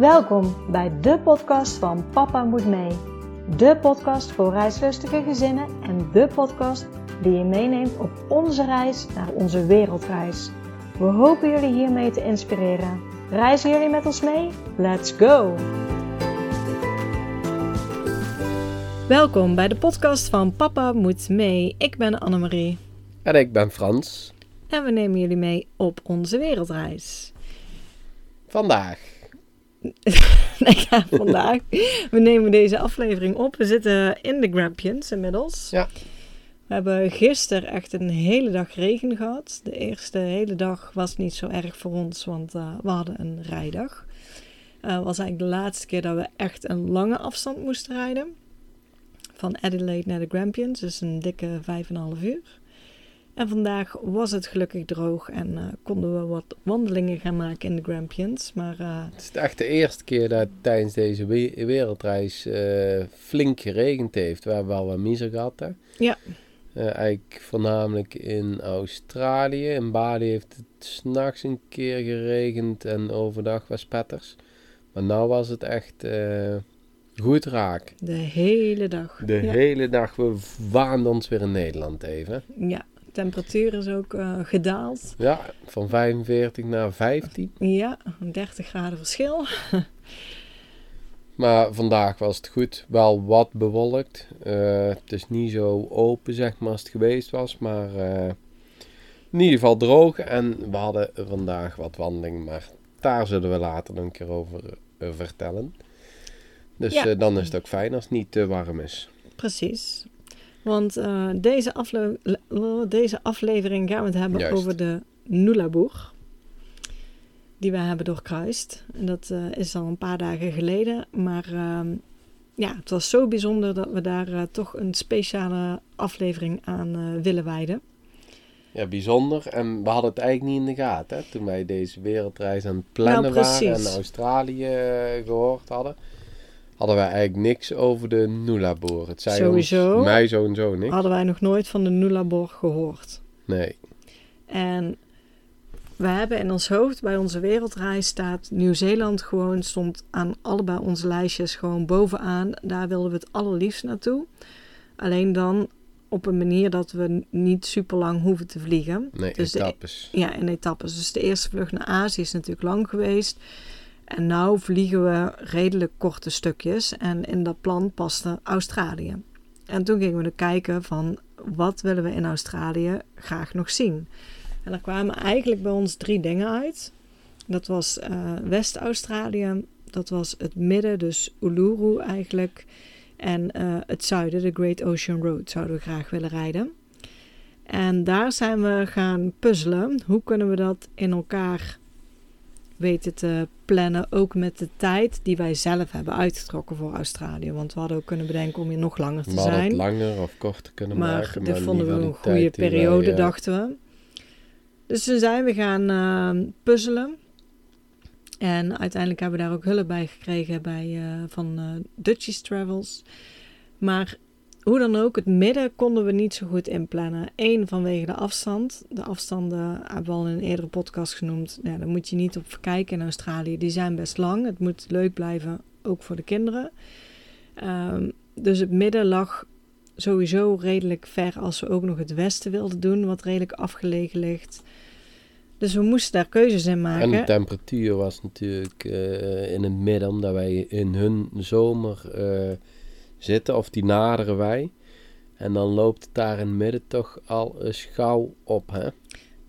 Welkom bij de podcast van Papa Moet Mee. De podcast voor reislustige gezinnen en de podcast die je meeneemt op onze reis naar onze wereldreis. We hopen jullie hiermee te inspireren. Reizen jullie met ons mee? Let's go! Welkom bij de podcast van Papa Moet Mee. Ik ben Annemarie. En ik ben Frans. En we nemen jullie mee op onze wereldreis. Vandaag. nee, ja, vandaag. we nemen deze aflevering op. We zitten in de Grampians inmiddels. Ja. We hebben gisteren echt een hele dag regen gehad. De eerste hele dag was niet zo erg voor ons, want uh, we hadden een rijdag. Het uh, was eigenlijk de laatste keer dat we echt een lange afstand moesten rijden. Van Adelaide naar de Grampians, dus een dikke 5,5 uur. En vandaag was het gelukkig droog en uh, konden we wat wandelingen gaan maken in de Grampians. Maar, uh, het is echt de eerste keer dat tijdens deze we wereldreis uh, flink geregend heeft. We hebben wel wat miser gehad. Hè? Ja. eigenlijk voornamelijk in Australië. In Bali heeft het s'nachts een keer geregend en overdag was petters. Maar nu was het echt goed raak. De hele dag. De ja. hele dag. We waanden ons weer in Nederland even. Ja, temperatuur is ook uh, gedaald. Ja, van 45 naar 15. Ja, 30 graden verschil. maar vandaag was het goed. Wel wat bewolkt. Uh, het is niet zo open, zeg maar, als het geweest was. Maar uh, in ieder geval droog. En we hadden vandaag wat wandeling. Maar daar zullen we later een keer over vertellen. Dus ja. dan is het ook fijn als het niet te warm is. Precies. Want uh, deze, afle deze aflevering gaan we het hebben Juist. over de Nulaboer. Die we hebben doorkruist. En dat uh, is al een paar dagen geleden. Maar uh, ja, het was zo bijzonder dat we daar uh, toch een speciale aflevering aan willen wijden. Ja, bijzonder. En we hadden het eigenlijk niet in de gaten. Hè? Toen wij deze wereldreis aan het plannen Nou, waren en. Australië gehoord hadden hadden wij eigenlijk niks over de Nulaboer. Het zei Sowieso. ons, mij zo en zo niks. Hadden wij nog nooit van de Nulabor gehoord. Nee. En we hebben in ons hoofd bij onze wereldreis staat Nieuw-Zeeland gewoon stond aan allebei onze lijstjes gewoon bovenaan. Daar wilden we het allerliefst naartoe. Alleen dan op een manier dat we niet super lang hoeven te vliegen. Nee, Dus de- etappes. Ja, in etappes. Dus de eerste vlucht naar Azië is natuurlijk lang geweest. En nu vliegen we redelijk korte stukjes. En in dat plan paste Australië. En toen gingen we er kijken van wat willen we in Australië graag nog zien. En er kwamen eigenlijk bij ons drie dingen uit. Dat was eh, West-Australië, dat was het midden, dus Uluru eigenlijk. En eh, het zuiden, de Great Ocean Road, zouden we graag willen rijden. En daar zijn we gaan puzzelen. Hoe kunnen we dat in elkaar weten te plannen, ook met de tijd die wij zelf hebben uitgetrokken voor Australië. Want we hadden ook kunnen bedenken om hier nog langer te We hadden het zijn. langer of korter kunnen Maar maken. dit in vonden we een goede wij, periode, dachten we. Dus toen zijn we gaan eh, puzzelen. En uiteindelijk hebben we daar ook hulp bij gekregen bij, eh, van eh Dutchies Travels. Maar hoe dan ook, het midden konden we niet zo goed inplannen. Eén, vanwege de afstand. De afstanden hebben we al in een eerdere podcast genoemd. Ja, daar moet je niet op kijken in Australië. Die zijn best lang. Het moet leuk blijven, ook voor de kinderen. Ehm, dus het midden lag sowieso redelijk ver als we ook nog het westen wilden doen, wat redelijk afgelegen ligt. Dus we moesten daar keuzes in En maken. de temperatuur was natuurlijk eh, in het midden, omdat wij in hun zomer eh, zitten, of die naderen wij. En dan loopt het daar in het midden toch al eens gauw op, hè?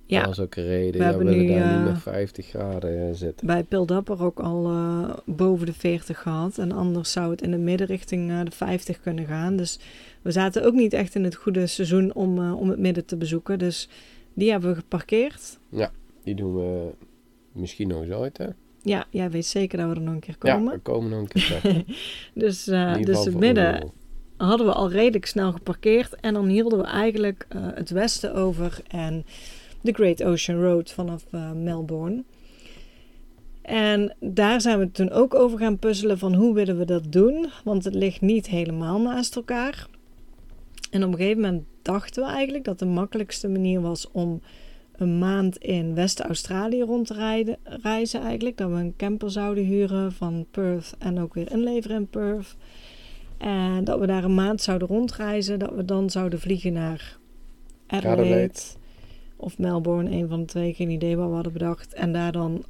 Ja. Dat is ook een reden. We ja, we willen nu, daar eh, niet met 50 graden eh, zitten. bij Pildapper ook al eh, boven de 40 gehad. En anders zou het in de midden richting eh, de 50 kunnen gaan. Dus we zaten ook niet echt in het goede seizoen om, eh, om het midden te bezoeken. Dus die hebben we geparkeerd. Die doen we misschien nog eens ooit, hè? Ja, jij weet zeker dat we er nog een keer Ja, komen. we komen nog een keer terug. dus In ieder dus het midden hadden we al redelijk snel geparkeerd. En dan hielden we eigenlijk eh, het westen over en de Great Ocean Road vanaf eh, Melbourne. En daar zijn we toen ook over gaan puzzelen van hoe willen we dat doen. Want het ligt niet helemaal naast elkaar. En op een gegeven moment dachten we eigenlijk dat de makkelijkste manier was om een maand in West-Australië rond te rijden, reizen eigenlijk. Dat we een camper zouden huren van Perth en ook weer inleveren in Perth. En dat we daar een maand zouden rondreizen. Dat we dan zouden vliegen naar Adelaide, Adelaide. of Melbourne, een van de twee. Geen idee wat we hadden bedacht. En daar dan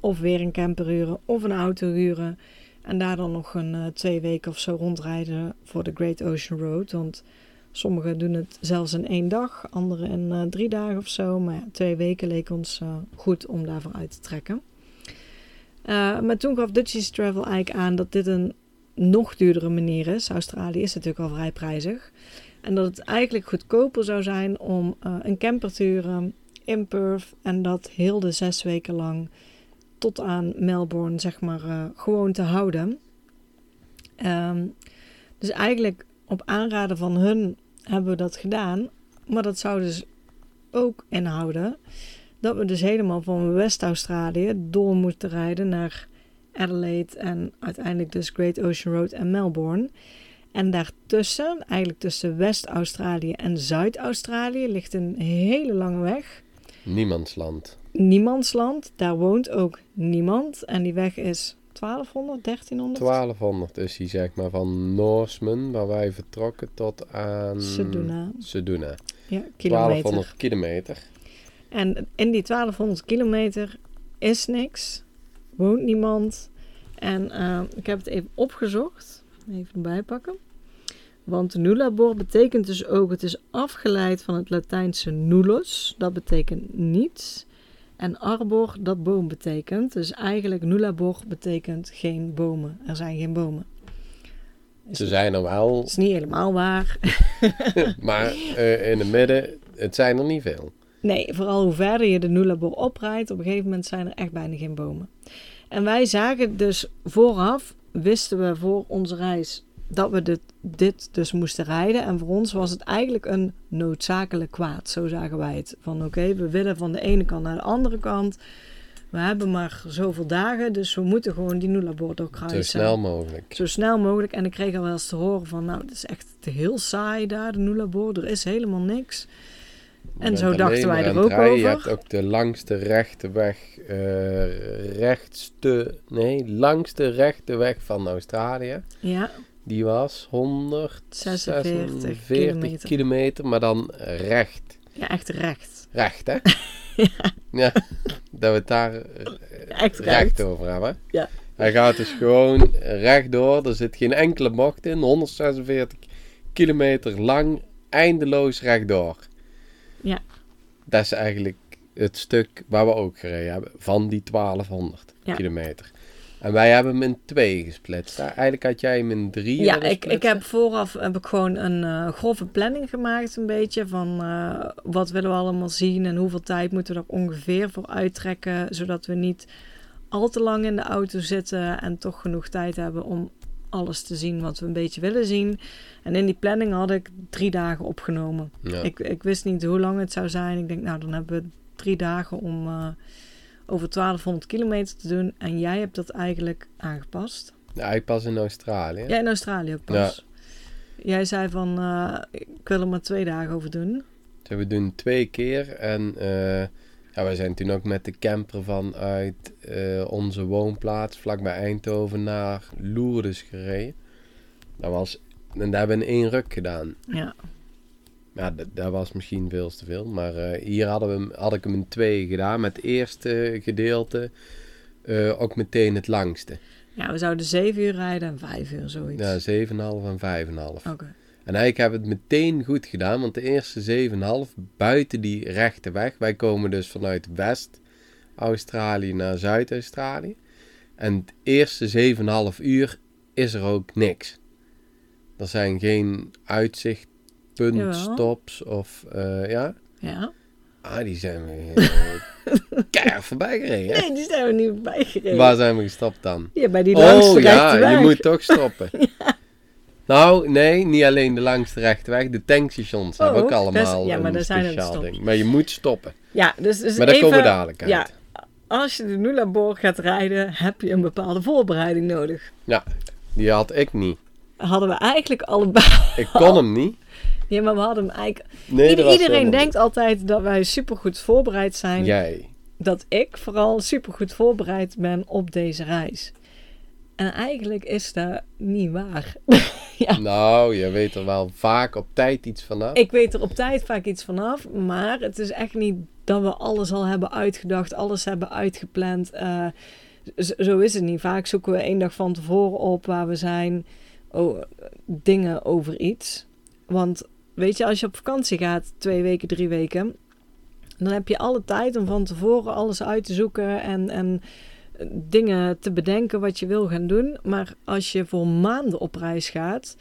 of weer een camper huren of een auto huren. En daar dan nog een eh, twee weken of zo rondrijden voor de Great Ocean Road. Want sommigen doen het zelfs in één dag, anderen in eh, drie dagen of zo. Maar twee weken leek ons eh, goed om daarvoor uit te trekken. Eh, maar toen gaf Dutchies Travel eigenlijk aan dat dit een nog duurdere manier is. Australië is natuurlijk al vrij prijzig. En dat het eigenlijk goedkoper zou zijn om een camper te huren in Perth. En dat heel de zes weken lang tot aan Melbourne, zeg maar, gewoon te houden. Ehm, dus eigenlijk op aanraden van hun hebben we dat gedaan. Maar dat zou dus ook inhouden dat we dus helemaal van West-Australië door moeten rijden naar Adelaide en uiteindelijk dus Great Ocean Road en Melbourne. En daartussen, eigenlijk tussen West-Australië en Zuid-Australië, ligt een hele lange weg. Niemandsland. Niemandsland, daar woont ook niemand. En die weg is 1200, 1300? 1200 is hij zeg maar van Norseman, waar wij vertrokken, tot aan Sedona. Sedona. Ja, kilometer. 1200 kilometer. En in die 1200 kilometer is niks, woont niemand. En eh, ik heb het even opgezocht. Even erbij pakken. Want nullabor betekent dus ook, het is afgeleid van het Latijnse nullus, dat betekent niets. En arbor, dat boom betekent. Dus eigenlijk nullabor betekent geen bomen. Er zijn geen bomen. Is, Ze zijn er wel, is niet helemaal waar. maar eh, in het midden, het zijn er niet veel. Nee, vooral hoe verder je de Nullabor oprijdt, op een gegeven moment zijn er echt bijna geen bomen. En wij zagen dus vooraf, wisten we voor onze reis dat we dit, dit dus moesten rijden. En voor ons was het eigenlijk een noodzakelijk kwaad, zo zagen wij het. Van oké, we willen van de ene kant naar de andere kant. We hebben maar zoveel dagen, dus we moeten gewoon die Nullabor doorkruisen. Zo snel mogelijk. Zo snel mogelijk. En ik kreeg al wel eens te horen van, nou, het is echt heel saai daar, de Nullabor. Er is helemaal niks. En zo dachten wij er ook rijden. Je over. hebt ook de langste rechte weg, eh, rechtste, nee, langste rechte weg van Australië. Ja, Die was 46 146 kilometer. kilometer, maar dan recht. ja echt recht. Recht, hè? ja. dat we het daar eh, Echt recht recht. over hebben. Ja. Hij gaat dus gewoon rechtdoor. Er zit geen enkele bocht in. 146 kilometer lang, eindeloos rechtdoor. Ja. Dat is eigenlijk het stuk waar we ook gereden hebben. Van die 1200 Ja. kilometer. En wij hebben hem in twee gesplitst. Eigenlijk had jij hem in drie Ja, ik, ik heb vooraf heb ik gewoon een eh, grove planning gemaakt, een beetje van eh, wat willen we allemaal zien en hoeveel tijd moeten we er ongeveer voor uittrekken, zodat we niet al te lang in de auto zitten en toch genoeg tijd hebben om alles te zien wat we een beetje willen zien. En in die planning had ik drie dagen opgenomen. Ja. Ik, ik wist niet hoe lang het zou zijn. Ik denk, nou, dan hebben we drie dagen om eh, over 1200 kilometer te doen. En jij hebt dat eigenlijk aangepast. Ja, ik pas in Australië. Ja, in Australië ook pas. Jij zei van, eh, ik wil er maar twee dagen over doen. Dus we doen twee keer. En eh, ja, wij zijn toen ook met de camper vanuit eh, onze woonplaats vlakbij Eindhoven naar Lourdes gereden. Dat was, en daar hebben we in één ruk gedaan. Ja, Ja, d- dat was misschien veel te veel. Maar eh, hier hadden we, hem- had ik hem in twee gedaan. Met het eerste gedeelte eh, ook meteen het langste. ja we zouden zeven uur rijden en vijf uur, zoiets. Ja, 7,5 en 5,5. Oké. En eigenlijk hebben we het meteen goed gedaan, want de eerste 7,5 buiten die rechte weg. Wij komen dus vanuit West-Australië naar Zuid-Australië. En het eerste 7,5 uur is er ook niks. Er zijn geen uitzichtpuntstops of eh, ja. Ja. Ah, die zijn we uh, keihard voorbij gereden. hè? Nee, die zijn we niet voorbij gereden. Waar zijn we gestopt dan? Ja, bij die langste oh ja, weg. je moet toch stoppen. Nou, nee, niet alleen de langste rechte weg. De tankstations Oh, hebben ook dat is- allemaal ja, maar een speciaal ding. Maar je moet stoppen. Ja, dus, dus maar daar even, komen we dadelijk uit. Ja, als je de Nullabor gaat rijden, heb je een bepaalde voorbereiding nodig. Die had ik niet. Hadden we eigenlijk allebei... Ik kon hem niet. Ja, maar we hadden hem eigenlijk... Nee, Ieder- iedereen helemaal denkt altijd dat wij supergoed voorbereid zijn. Jij. Dat ik vooral supergoed voorbereid ben op deze reis. En eigenlijk is dat niet waar. Ja. Nou, je weet er wel vaak op tijd iets vanaf. Ik weet er op tijd vaak iets vanaf, maar het is echt niet dat we alles al hebben uitgedacht, alles hebben uitgepland. Eh, zo is het niet. Vaak zoeken we één dag van tevoren op waar we zijn, oh, dingen over iets. Want weet je, als je op vakantie gaat, twee weken, drie weken, dan heb je alle tijd om van tevoren alles uit te zoeken en, en dingen te bedenken wat je wil gaan doen. Maar als je voor maanden op reis gaat,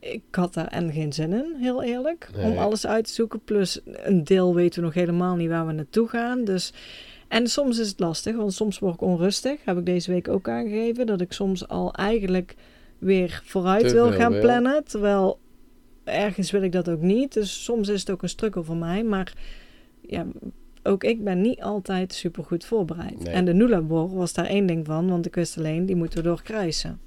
ik had daar en geen zin in, heel eerlijk, om alles uit te zoeken. Plus een deel weten we nog helemaal niet waar we naartoe gaan. Dus, en soms is het lastig, want soms word ik onrustig. Heb ik deze week ook aangegeven, dat ik soms al eigenlijk weer vooruit Te wil gaan plannen. Terwijl ergens wil ik dat ook niet. Dus soms is het ook een struggle voor mij. Maar ja, ook ik ben niet altijd super goed voorbereid. Nee. En de Nullarbor was daar één ding van, want ik wist alleen, die moeten we doorkruisen.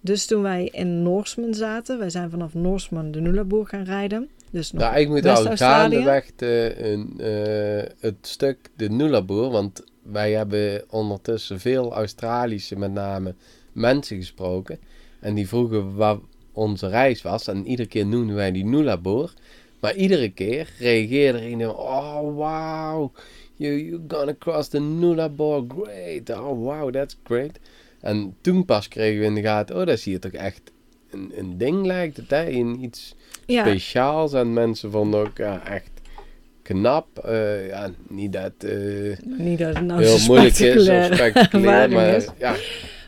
Dus toen wij in Noorsman zaten, wij zijn vanaf Noorsman de Nullarbor gaan rijden. Dus nog Nou, ik moet al gaandeweg de, een, eh, het stuk de Nullarbor, want wij hebben ondertussen veel Australische, met name mensen gesproken. En die vroegen waar onze reis was. En iedere keer noemden wij die Nullarbor. Maar iedere keer reageerde iedereen, oh wow, you, you gonna cross the Nullarbor, great, oh wow, that's great. En toen pas kregen we in de gaten, oh dat is hier toch echt een, een ding lijkt het, hè, in iets ja, speciaals. En mensen vonden ook ja, echt knap. Eh, ja, niet dat eh niet dat het nou heel moeilijk is of spectaculair maar ja,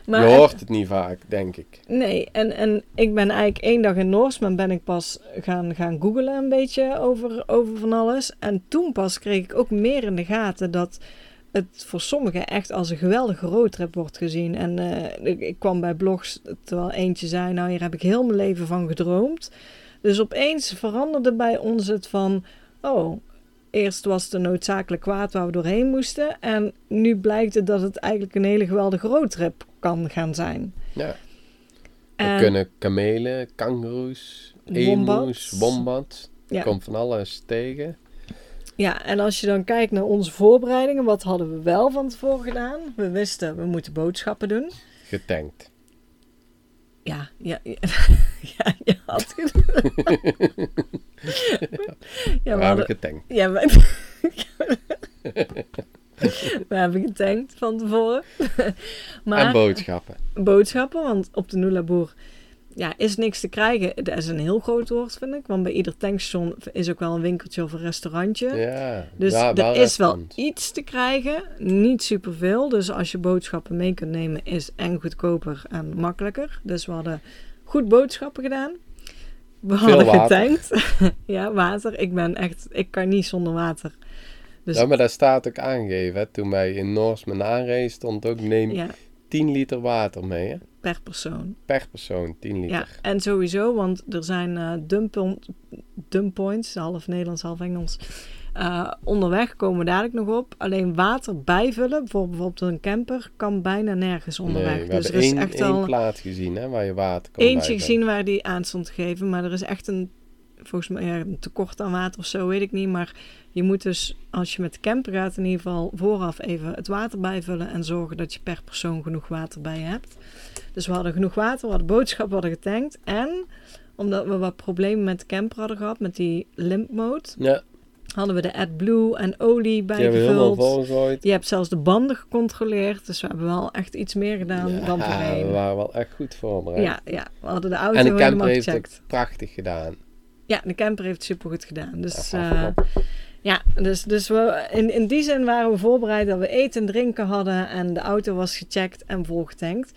Maar je hoort het niet vaak, denk ik. Nee, en, en ik ben eigenlijk één dag in Noorsman ben ik pas gaan, gaan googlen een beetje over, over van alles. En toen pas kreeg ik ook meer in de gaten dat het voor sommigen echt als een geweldige roadtrip wordt gezien. En eh, ik, ik kwam bij blogs terwijl eentje zei, nou hier heb ik heel mijn leven van gedroomd. Dus opeens veranderde bij ons het van, oh, eerst was het een noodzakelijk kwaad waar we doorheen moesten. En nu blijkt het dat het eigenlijk een hele geweldige roadtrip kan gaan zijn. Ja. We En- kunnen kamelen, kangoeroes, emus, wombats. Ja. Komt van alles tegen. Ja, en als je dan kijkt naar onze voorbereidingen, wat hadden we wel van tevoren gedaan? We wisten, we moeten boodschappen doen. Getankt. Ja, ja, ja, ja je had ja, we hadden, getankt. ja, we, we hebben getankt van tevoren. En maar boodschappen. boodschappen, want op de Nulaboer ja, is niks te krijgen. Dat is een heel groot woord, vind ik. Want bij ieder tankstation is ook wel een winkeltje of een restaurantje. Ja, Dus ja, er is wel iets te krijgen, niet superveel. Dus als je boodschappen mee kunt nemen, is en goedkoper en makkelijker. Dus we hadden goed boodschappen gedaan. We Veel hadden getankt. ja, water. Ik ben echt, ik kan niet zonder water. Dus Ja, maar dat staat ook aangegeven. Hè. Toen wij in Noorsman aanreed, stond ook neem ja, 10 liter water mee. Hè. Per persoon. Per persoon, 10 liter. Ja, en sowieso, want er zijn eh dump, dump points, half Nederlands, half Engels. Eh, onderweg komen we dadelijk nog op. Alleen water bijvullen, bijvoorbeeld op een camper, kan bijna nergens onderweg. Nee, we dus er is echt één al plaats gezien hè, waar je water kon eentje bijvullen. gezien waar die aan stond gegeven. Maar er is echt een, volgens mij, ja, een tekort aan water of zo, weet ik niet. Maar je moet dus, als je met de camper gaat, in ieder geval vooraf even het water bijvullen. En zorgen dat je per persoon genoeg water bij hebt. Dus we hadden genoeg water, we hadden boodschappen, we hadden getankt. En omdat we wat problemen met de camper hadden gehad, met die limp mode, Ja, hadden we de AdBlue en olie we bijgevuld. Je hebt zelfs de banden gecontroleerd. Dus we hebben wel echt iets meer gedaan dan Ja, we voorheen. waren wel echt goed voorbereid. Ja, ja, we hadden de auto en de camper helemaal heeft gecheckt. het prachtig gedaan. Ja, de camper heeft het supergoed gedaan. Dus ja, gaaf, ja dus, dus we, in, in die zin waren we voorbereid dat we eten en drinken hadden. En de auto was gecheckt en volgetankt.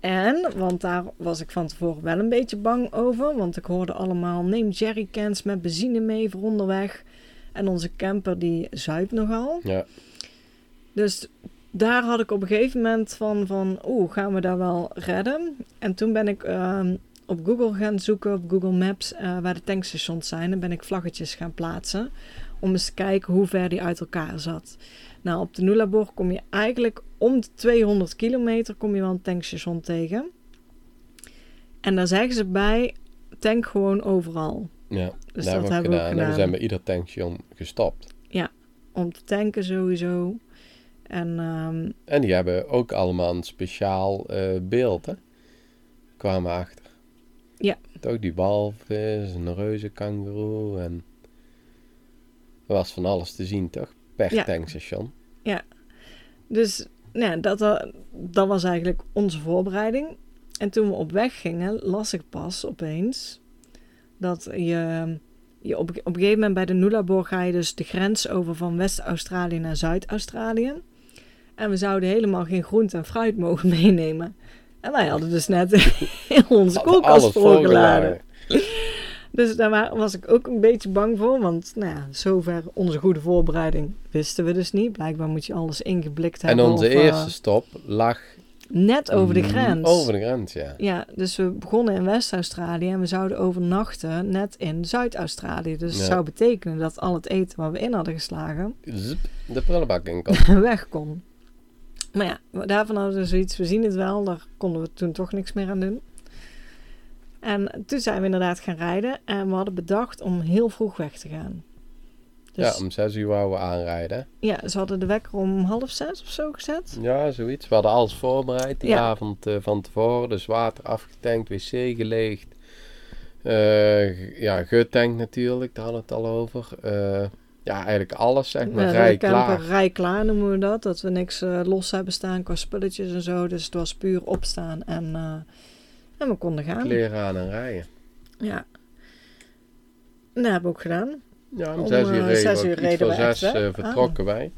En, want daar was ik van tevoren wel een beetje bang over. Want ik hoorde allemaal, neem jerrycans met benzine mee voor onderweg. En onze camper die zuipt nogal. Ja, Dus daar had ik op een gegeven moment van, van oeh, gaan we daar wel redden? En toen ben ik ehm, op Google gaan zoeken, op Google Maps, eh, waar de tankstations zijn. En ben ik vlaggetjes gaan plaatsen om eens te kijken hoe ver die uit elkaar zat. Nou, op de Nullarbor kom je eigenlijk om de 200 kilometer kom je wel een tankstation tegen. En daar zeggen ze bij, tank gewoon overal. Ja, Dus dat, dat hebben we ook gedaan. En we gedaan. zijn bij ieder tankstation gestopt. Om te tanken sowieso. En ehm, En die hebben ook allemaal een speciaal eh, beeld, hè? Kwamen achter. Ja. Toch die walvis, een reuzenkangoeroe en... Er was van alles te zien, toch? Per Ja. tankstation. dus nou, ja, dat, wa- dat was eigenlijk onze voorbereiding. En toen we op weg gingen, las ik pas opeens dat je, je op, op een gegeven moment bij de Nullarbor ga je dus de grens over van West-Australië naar Zuid-Australië. En we zouden helemaal geen groente en fruit mogen meenemen. En wij hadden dus net in onze koelkast alles volgeladen. Dus daar wa- was ik ook een beetje bang voor. Want nou ja, zover onze goede voorbereiding wisten we dus niet. Blijkbaar moet je alles ingeblikt En hebben. onze of, eh, eerste stop lag net over de grens. Over de grens, ja. Ja, dus we begonnen in West-Australië en we zouden overnachten net in Zuid-Australië. Dus Ja. zou betekenen dat al het eten wat we in hadden geslagen Zip, de prullenbak in kan. weg kon. Maar ja, daarvan hadden we zoiets, we zien het wel, daar konden we toen toch niks meer aan doen. En toen zijn we inderdaad gaan rijden en we hadden bedacht om heel vroeg weg te gaan. Dus Ja, om zes uur wouden we aanrijden. ja, ze hadden de wekker om half zes of zo gezet. Ja, zoiets. We hadden alles voorbereid die Ja. avond eh, van tevoren. Dus water afgetankt, wc geleegd. Eh, ja, getankt natuurlijk, daar hadden we het al over. Eh, ja, eigenlijk alles, zeg maar, Ja, rij de camper klaar. rij klaar noemen we dat. Dat we niks eh, los hebben staan qua spulletjes en zo. Dus het was puur opstaan en, eh, en we konden gaan. Kleren aan en rijden. Ja. Dat hebben we ook gedaan. Ja, om Om, zes uur eh, reden zes we. uur reden we zes vertrokken wij.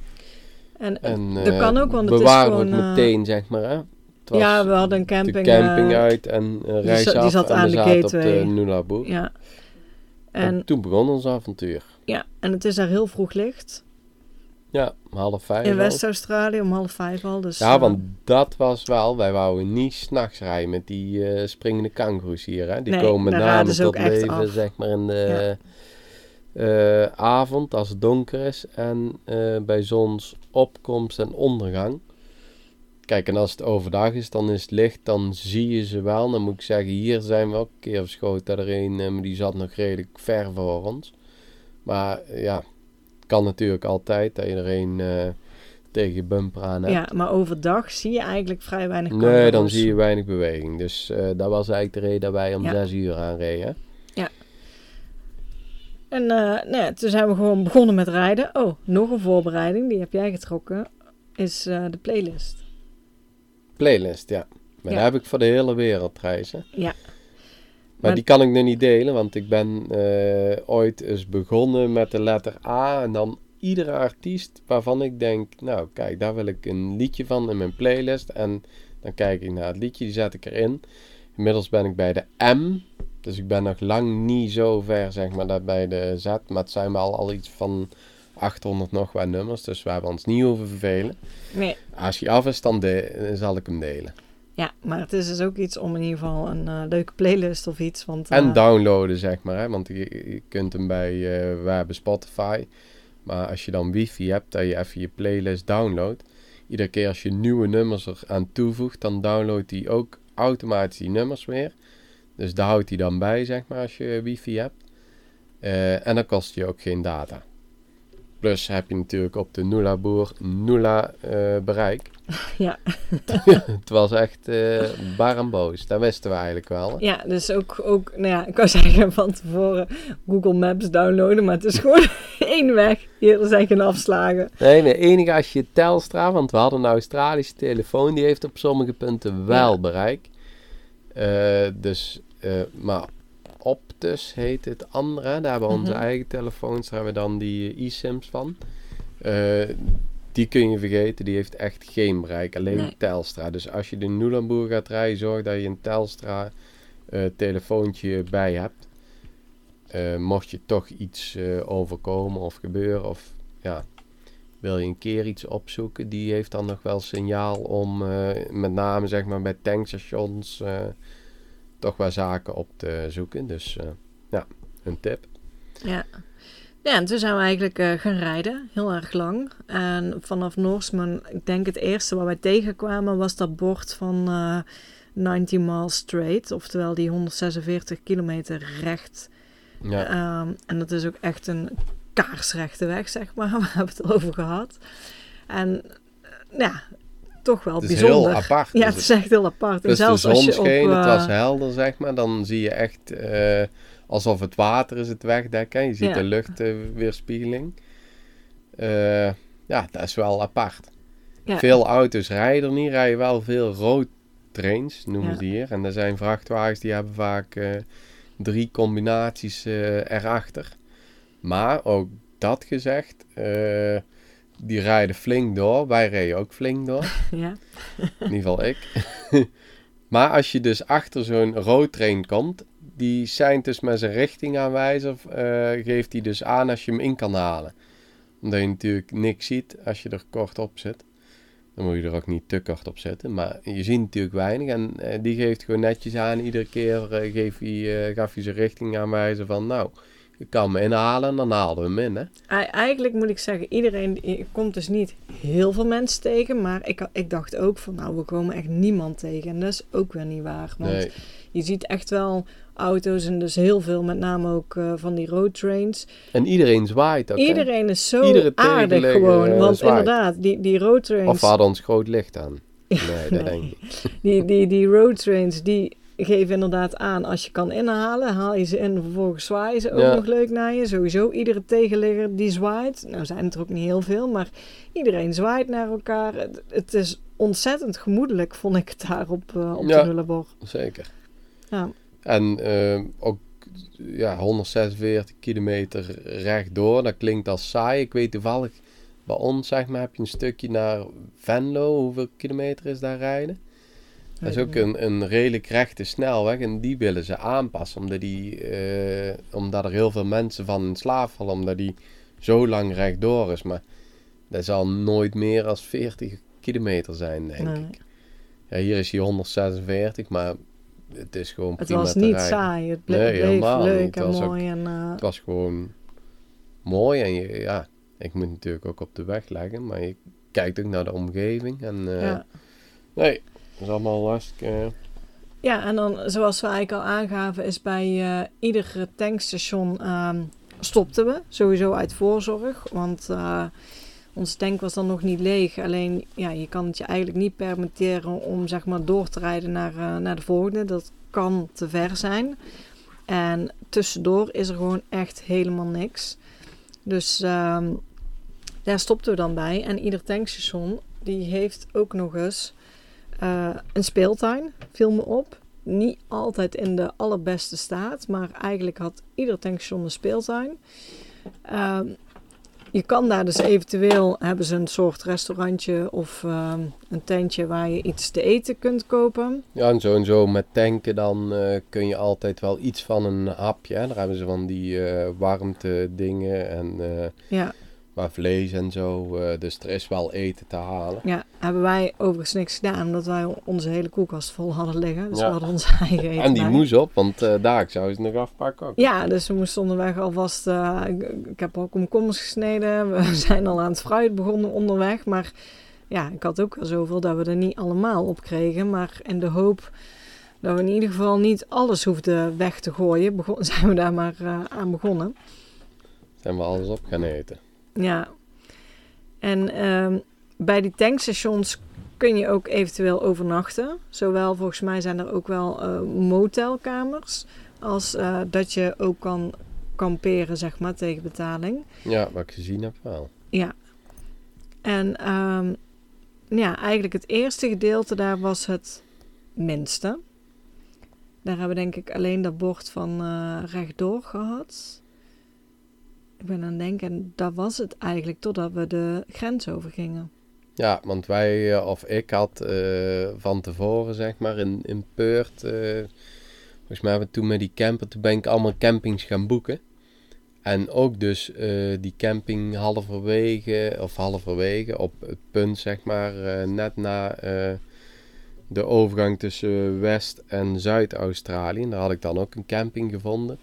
En, En dat kan ook, want het is gewoon... het meteen, zeg maar, hè. Het was ja, we hadden een de camping. camping eh, uit en uh, reis die af zat en aan we de op de Nulaboe. Ja. En, En, toen begon ons avontuur. ja, en het is daar heel vroeg licht. Ja, om half vijf In al. West-Australië om half vijf al. Dus, Ja, eh, want dat was wel, wij wouden niet s'nachts rijden met die eh, springende kangoeroes hier. Hè? Die Nee, komen met daar name raden ze tot leven, af. zeg maar, in de eh, avond als het donker is en bij zonsopkomst en ondergang. Kijk, en als het overdag is, dan is het licht, dan zie je ze wel. Dan moet ik zeggen, hier zijn we ook een keer verschoten. Er een, eh, maar die zat nog redelijk ver voor ons. Maar eh, ja, kan natuurlijk altijd dat je er een eh, tegen je bumper aan hebt. ja, maar overdag zie je eigenlijk vrij weinig Nee, dan zie je weinig beweging. Dus eh, dat was eigenlijk de reden dat wij om Ja. zes uur aanreden. En eh, nou ja, toen zijn we gewoon begonnen met rijden. Oh, nog een voorbereiding, die heb jij getrokken, is de playlist. Playlist, ja. Maar Ja. dat heb ik voor de hele wereld reizen. Ja. Maar, Maar- die kan ik nu niet delen, want ik ben eh, ooit eens begonnen met de letter A. En dan iedere artiest waarvan ik denk, nou kijk, daar wil ik een liedje van in mijn playlist. En dan kijk ik naar het liedje, die zet ik erin. Inmiddels ben ik bij de M. Dus ik ben nog lang niet zo ver, zeg maar, dat bij de Z. Maar het zijn wel al iets van 800 nog wat nummers. Dus we hebben ons niet over vervelen. Nee. Als hij af is, dan de- zal ik hem delen. Ja, maar het is dus ook iets om in ieder geval een eh, leuke playlist of iets. Want, eh, En downloaden, zeg maar. Hè? Want je, je kunt hem bij... eh we hebben Spotify. Maar als je dan wifi hebt, dat je even je playlist downloadt. Iedere keer als je nieuwe nummers er aan toevoegt, dan downloadt hij ook automatisch die nummers weer. Dus daar houdt hij dan bij, zeg maar, als je wifi hebt. Eh, en dan kost je ook geen data. Plus heb je natuurlijk op de Nula Boer Nula eh, bereik. Ja. het was echt eh bar en boos. Dat wisten we eigenlijk wel. Ja, dus ook, ook, nou ja, ik wou zeggen van tevoren Google Maps downloaden, maar het is gewoon één weg. Hier er zijn geen afslagen. Nee, nee, enige als je Telstra, want we hadden een Australische telefoon, die heeft op sommige punten wel Ja. bereik. Eh, dus, eh, maar Optus heet het andere, daar hebben we onze Mhm. eigen telefoons, daar hebben we dan die eh, e-sims van. Eh, die kun je vergeten, die heeft echt geen bereik, alleen Nee. Telstra. Dus als je de Nulamboer gaat rijden, zorg dat je een Telstra eh, telefoontje bij hebt. Mocht je toch iets overkomen of gebeuren, of ja, wil je een keer iets opzoeken, die heeft dan nog wel signaal om met name zeg maar bij tankstations toch wel zaken op te zoeken. Dus eh, ja, een tip. Ja. Ja, en toen zijn we eigenlijk eh, gaan rijden, heel erg lang. En vanaf Norseman, ik denk het eerste waar wij tegenkwamen, was dat bord van eh 90 miles straight. Oftewel die 146 kilometer recht Ja. Ehm, en dat is ook echt een kaarsrechte weg, zeg maar. We hebben het over gehad. En ja, toch wel Het is bijzonder. heel apart. Ja, Dus het is echt heel apart. En Dus de zelfs zon als je op... scheen, het was eh, helder, zeg maar. Dan zie je echt eh, alsof het water is het wegdekken. Je ziet Ja. de luchtweerspiegeling. Eh, ja, dat is wel apart. ja, Veel auto's rijden er niet, rijden wel veel road trains, noemen Ja. ze hier. En er zijn vrachtwagens die hebben vaak drie combinaties erachter. Maar ook dat gezegd, die rijden flink door. Wij reden ook flink door. ja. In ieder geval ik. maar als je dus achter zo'n roadtrain komt, die zijn dus met zijn richtingaanwijzer, eh geeft hij dus aan als je hem in kan halen. Omdat je natuurlijk niks ziet als je er kort op zit. Dan moet je er ook niet te kort op zitten. Maar je ziet natuurlijk weinig. En eh, die geeft gewoon netjes aan. Iedere keer eh, geeft hij, gaf hij zijn richtingaanwijzer van... Nou, je kan me inhalen en dan haalden we hem in, hè. Eigenlijk moet ik zeggen, iedereen je komt dus niet heel veel mensen tegen. Maar ik, ik dacht ook van, nou, we komen echt niemand tegen. En dat is ook weer niet waar. Want Nee, je ziet echt wel auto's en dus heel veel, met name ook eh, van die roadtrains. en iedereen zwaait ook, hè. Iedereen is zo Iedere aardig gewoon. eh, Want zwaait. inderdaad, die, die roadtrains... Of hadden ons groot licht aan. Ja, Nee, dat nee. denk ik. Die, die, die roadtrains, die geven inderdaad aan als je kan inhalen, haal je ze in, vervolgens zwaaien ze ook Ja. nog leuk naar je. Sowieso, iedere tegenligger die zwaait. Nou zijn het er ook niet heel veel, maar iedereen zwaait naar elkaar. Het, het is ontzettend gemoedelijk, vond ik het daar op, eh, op Ja. de Nullarbor. Zeker. Ja. En eh, ook ja, 146 kilometer rechtdoor, dat klinkt als saai. Ik weet toevallig, bij ons zeg maar, heb je een stukje naar Venlo. Hoeveel kilometer is daar rijden? Dat is ook een, een redelijk rechte snelweg en die willen ze aanpassen. Omdat, die, eh, omdat er heel veel mensen van in slaap vallen, omdat die zo lang rechtdoor is. Maar dat zal nooit meer dan 40 kilometer zijn, denk Nee. ik. Ja, hier is hij 146, maar het is gewoon Het prima was te niet rijden. saai, het Nee, bleef helemaal leuk niet. Het en was ook- mooi. En, eh, Het was gewoon mooi en je, ja, ik moet natuurlijk ook op de weg leggen, maar je kijkt ook naar de omgeving. En eh, ja. nee, dat is allemaal lastig. Ja, en dan, zoals we eigenlijk al aangaven, is bij eh, ieder tankstation ehm, stopten we. Sowieso uit voorzorg, want eh onze tank was dan nog niet leeg. Alleen, ja, je kan het je eigenlijk niet permitteren om zeg maar door te rijden naar, eh, naar de volgende. Dat kan te ver zijn. En tussendoor is er gewoon echt helemaal niks. Dus ehm, daar stopten we dan bij. En ieder tankstation, die heeft ook nog eens eh, een speeltuin, viel me op. Niet altijd in de allerbeste staat, maar eigenlijk had ieder tankstation een speeltuin. Ehm, je kan daar dus eventueel, hebben ze een soort restaurantje of ehm, een tentje waar je iets te eten kunt kopen. Ja, en zo en zo met tanken dan eh, kun je altijd wel iets van een hapje. Hè? Daar hebben ze van die eh, warmte dingen en Ja, waar vlees en zo. dus er is wel eten te halen. ja, hebben wij overigens niks gedaan, omdat wij onze hele koelkast vol hadden liggen. Dus Ja. we hadden ons eigen eten En die bij. moest op, want eh, daar ik zou ze nog afpakken ook. Ja, dus we moesten onderweg alvast. eh, ik, ik heb al komkommers gesneden. We zijn al aan het fruit begonnen onderweg. Maar ja, ik had ook wel zoveel dat we er niet allemaal op kregen. Maar in de hoop dat we in ieder geval niet alles hoefden weg te gooien, begon, zijn we daar maar eh, aan begonnen. Zijn we alles op gaan eten. Ja. En ehm, bij die tankstations kun je ook eventueel overnachten. Zowel volgens mij zijn er ook wel eh, motelkamers. Als eh, dat je ook kan kamperen, zeg maar, tegen betaling. Ja, wat ik gezien heb wel. Ja. En ehm, ja, eigenlijk het eerste gedeelte daar was het minste. Daar hebben we denk ik alleen dat bord van eh, rechtdoor gehad. Ben aan het denken, dat was het eigenlijk totdat we de grens overgingen. Ja, want wij, eh, of ik had eh, van tevoren, zeg maar, in, in Peurt, eh, volgens mij hebben we toen met die camper, toen ben ik allemaal campings gaan boeken. En ook dus die camping halverwege, of halverwege, op het punt, zeg maar, net na de overgang tussen West- en Zuid-Australië. En Daar had ik dan ook een camping gevonden.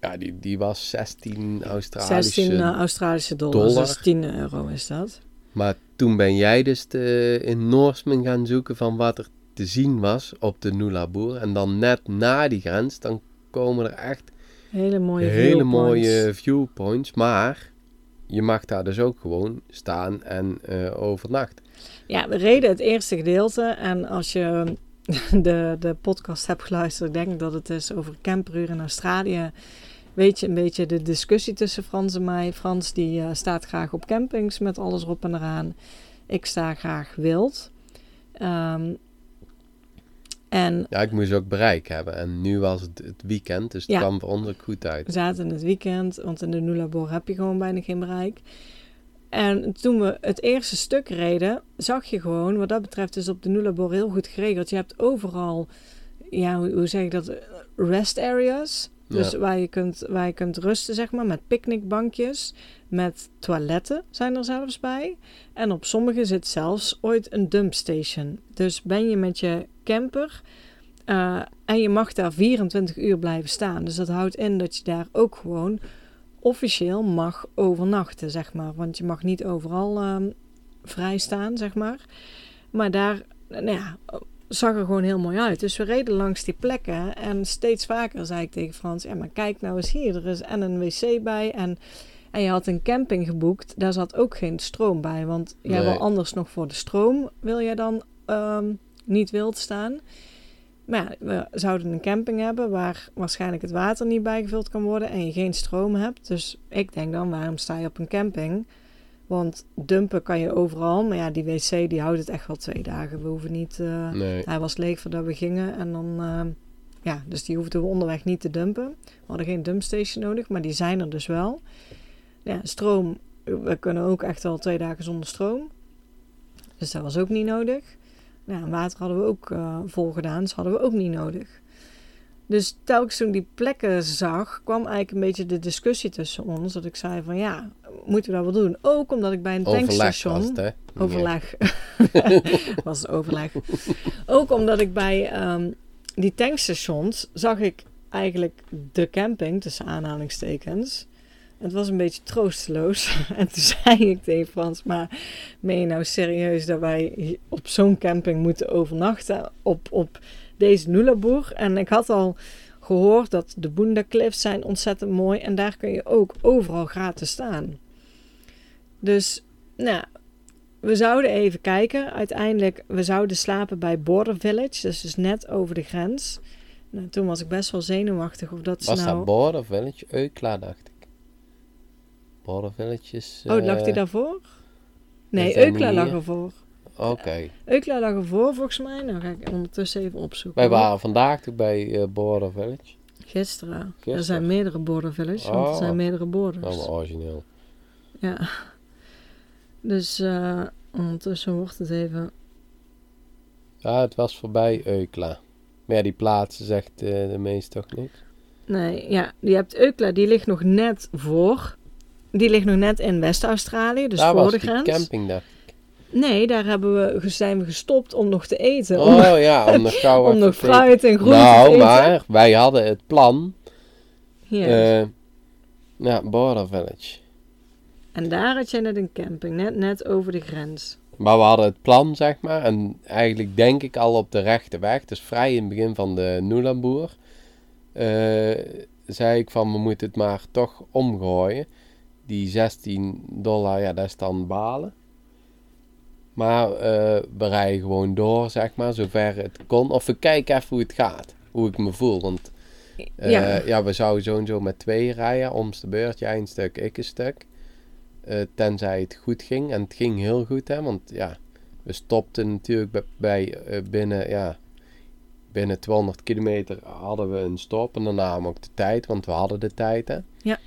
Ja, die, die was 16 Australische 16 eh, Australische dollars, dollar. dus 10 euro is dat. Maar toen ben jij dus te- in Noorsman gaan zoeken van wat er te zien was op de Nullarbor. En dan net na die grens, dan komen er echt Hele mooie hele viewpoints. mooie viewpoints. Maar je mag daar dus ook gewoon staan en eh overnachten. Ja, we reden het eerste gedeelte. En als je de, de podcast hebt geluisterd, ik denk dat het is over camperuur in Australië. Weet je een beetje de discussie tussen Frans en mij. Frans die eh, staat graag op campings met alles erop en eraan. Ik sta graag wild. Ehm, en Ja, ik moest ook bereik hebben. En nu was het het weekend, dus het Ja. kwam voor ons ook goed we uit. zaten in het weekend, want in de Nulabor heb je gewoon bijna geen bereik. En toen we het eerste stuk reden, zag je gewoon, wat dat betreft is op de Nulabor heel goed geregeld. Je hebt overal, ja, hoe, zeg ik dat, rest areas. Dus Ja. waar, je kunt, waar je kunt rusten, zeg maar, met picknickbankjes, met toiletten zijn er zelfs bij. En op sommige zit zelfs ooit een dumpstation. Dus ben je met je camper eh, en je mag daar 24 uur blijven staan. Dus dat houdt in dat je daar ook gewoon officieel mag overnachten, zeg maar. Want je mag niet overal ehm, vrij staan, zeg maar. Maar daar, nou ja, zag er gewoon heel mooi uit. Dus we reden langs die plekken en steeds vaker zei ik tegen Frans: Ja, maar kijk nou eens hier, er is en een wc bij en. En je had een camping geboekt, daar zat ook geen stroom bij. Want jij Nee. wil anders nog voor de stroom, wil jij dan ehm, niet wild staan. Maar ja, we zouden een camping hebben waar waarschijnlijk het water niet bijgevuld kan worden en je geen stroom hebt. Dus ik denk dan, waarom sta je op een camping? Want dumpen kan je overal, maar ja, die wc die houdt het echt wel twee dagen. We hoeven niet... eh, Nee. hij was leeg voordat we gingen en dan... eh, ja, dus die hoefden we onderweg niet te dumpen. We hadden geen dumpstation nodig, maar die zijn er dus wel. Ja, stroom, we kunnen ook echt wel twee dagen zonder stroom. Dus dat was ook niet nodig. Ja, en water hadden we ook eh, vol gedaan, dus hadden we ook niet nodig. Dus telkens toen ik die plekken zag, kwam eigenlijk een beetje de discussie tussen ons. Dat ik zei van ja, moeten we dat wel doen? Ook omdat ik bij een Overleg tankstation... was het, hè? Overleg. was het overleg. Ook omdat ik bij ehm, die tankstations zag ik eigenlijk de camping, tussen aanhalingstekens. Het was een beetje troosteloos. En toen zei ik tegen Frans, maar meen je nou serieus dat wij op zo'n camping moeten overnachten op, op deze Nulaboer? En ik had al gehoord dat de Boonda Cliffs zijn ontzettend mooi en daar kun je ook overal gratis staan. Dus, nou, we zouden even kijken. Uiteindelijk, we zouden slapen bij Border Village, dus, dus net over de grens. Nou, toen was ik best wel zenuwachtig of dat ze Was nou... dat Border Village? Eukla, dacht ik. Border Village is... Oh, lag die eh, daarvoor? Nee, Eukla lag ervoor. Oké. Eukla lag ervoor, volgens mij. Nou ga ik ondertussen even opzoeken. Wij waren vandaag toch bij eh, Border Village. Gisteren. Er zijn meerdere border villages, want er Oh. zijn meerdere borders. was origineel. Ja. Dus eh, ondertussen wordt het even... Ja, het was voorbij Eukla. Maar ja, die plaatsen zegt de meest toch niet. Nee, ja, je hebt Eukla, die ligt nog net voor. Die ligt nog net in West-Australië, dus Daar voor was de grens. camping daar. Nee, daar hebben we, zijn we gestopt om nog te eten. om Oh ja, om nog gauw om nog te eten. fruit en groenten te Nou, eten. maar wij hadden het plan. Ja. ja, Border Village. En daar had jij net een camping, net, net over de grens. Maar we hadden het plan, zeg maar. En eigenlijk denk ik al op de rechte weg. Dus vrij in het begin van de Nulamboer. eh zei ik van, we moeten het maar toch omgooien. Die 16 dollar, ja, dat is dan balen. Maar eh, we rijden gewoon door, zeg maar, zover het kon. Of we kijken even hoe het gaat. Hoe ik me voel. Want eh, ja. ja. we zouden zo en zo met twee rijden. Om's de beurt, jij een stuk, ik een stuk. Eh, tenzij het goed ging. En het ging heel goed, hè. Want ja, we stopten natuurlijk bij, bij binnen, ja, binnen 200 kilometer hadden we een stop. En daarna ook de tijd, want we hadden de tijd, hè. Ja.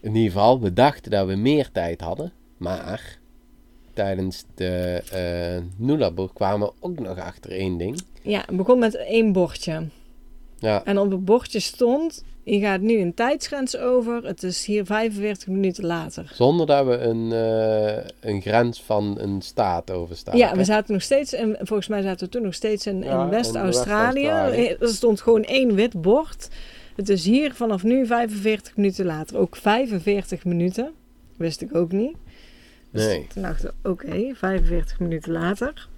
In ieder geval, we dachten dat we meer tijd hadden. Maar tijdens de eh Nulaboer kwamen we ook nog achter één ding. ja, het begon met één bordje. Ja, En op het bordje stond, je gaat nu een tijdsgrens over. Het is hier 45 minuten later. zonder dat we een, eh, een grens van een staat overstaan. Ja, we zaten nog steeds, in, volgens mij zaten we toen nog steeds in, Ja, in in West-Australië. West-Australië. er stond gewoon één wit bord. Het is hier vanaf nu 45 minuten later. Ook 45 minuten. Wist ik ook niet. Dus Nee. toen dachten we, oké, 45 minuten later.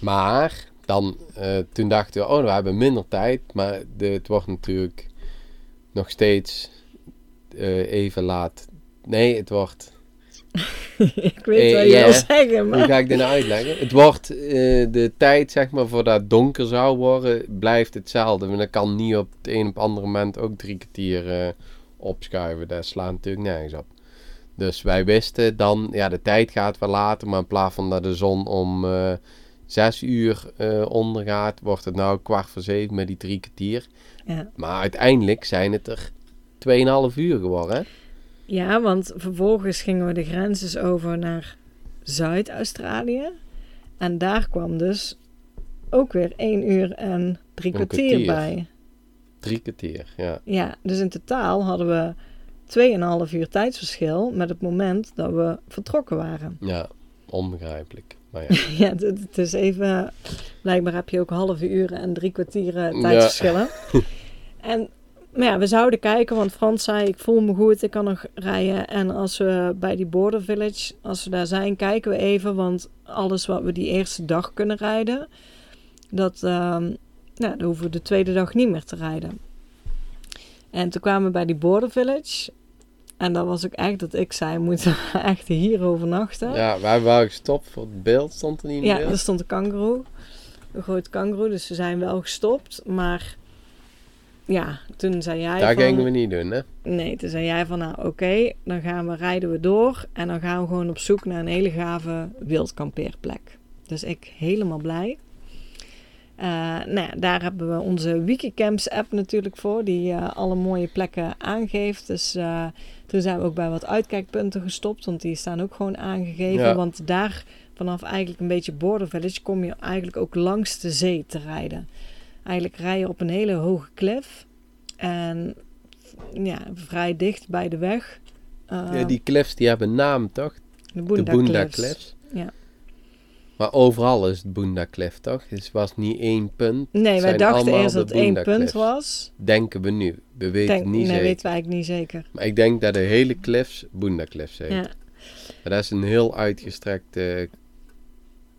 Maar dan, eh, toen dachten we, oh, we hebben minder tijd. Maar de, het wordt natuurlijk nog steeds eh, even laat. Nee, het wordt... ik weet Eh, wat je wil zeggen, Hoe maar... ga ik dit nou uitleggen? Het wordt, eh, de tijd zeg maar, voordat het donker zou worden, blijft hetzelfde. Maar dat kan niet op het een het andere moment ook drie kwartier eh, opschuiven. Dat slaat natuurlijk nergens op. Dus wij wisten dan, ja, de tijd gaat wel later, maar in plaats van dat de zon om zes uur ondergaat, wordt het nou kwart voor zeven met die drie kwartier. Ja. Maar uiteindelijk zijn het er 2,5 uur geworden. hè? Ja, want vervolgens gingen we de grens dus over naar Zuid-Australië. En daar kwam dus ook weer 1 uur en drie kwartier, kwartier. bij. Drie kwartier, ja. Ja, dus in totaal hadden we 2,5 uur tijdsverschil met het moment dat we vertrokken waren. Ja, onbegrijpelijk. Maar ja. Ja, het, het is even. Blijkbaar heb je ook halve uren en drie kwartieren Ja. tijdsverschillen. en maar ja, we zouden kijken, want Frans zei: Ik voel me goed, ik kan nog rijden. En als we bij die Border Village, als we daar zijn, kijken we even. Want alles wat we die eerste dag kunnen rijden, dat, nou, dan hoeven we de tweede dag niet meer te rijden. En toen kwamen we bij die Border Village. En dat was ook echt dat ik zei: Moeten we echt hier overnachten? Ja, wij waren gestopt voor het beeld, stond er niet in Ja, er stond een kangoeroe. Een groot kangoeroe, dus we zijn wel gestopt. Maar ja, toen zei jij Daar van... gingen we niet doen, hè? Nee, toen zei jij van, nou oké, dan gaan we, rijden we door. En dan gaan we gewoon op zoek naar een hele gave wildkampeerplek. Dus ik helemaal blij. Eh, nou ja, daar hebben we onze Wikicamps app natuurlijk voor, die eh, alle mooie plekken aangeeft. Dus eh, toen zijn we ook bij wat uitkijkpunten gestopt, want die staan ook gewoon aangegeven. Ja. Want daar, vanaf eigenlijk een beetje Border Village, kom je eigenlijk ook langs de zee te rijden. Eigenlijk rij je op een hele hoge klif en ja, vrij dicht bij de weg. Ja, die cliffs die hebben naam, toch? de De Boonda Cliffs. Cliffs. Ja. Maar overal is het Boonda Cliff, toch? Dus het was niet één punt. Nee, wij zijn dachten eerst de dat het één punt Cliffs. was. Denken we nu. We weten Denk, niet nee, zeker. weten we eigenlijk niet zeker. Maar ik denk dat de hele cliffs Boonda Cliffs heet. Ja, Maar dat is een heel uitgestrekt eh,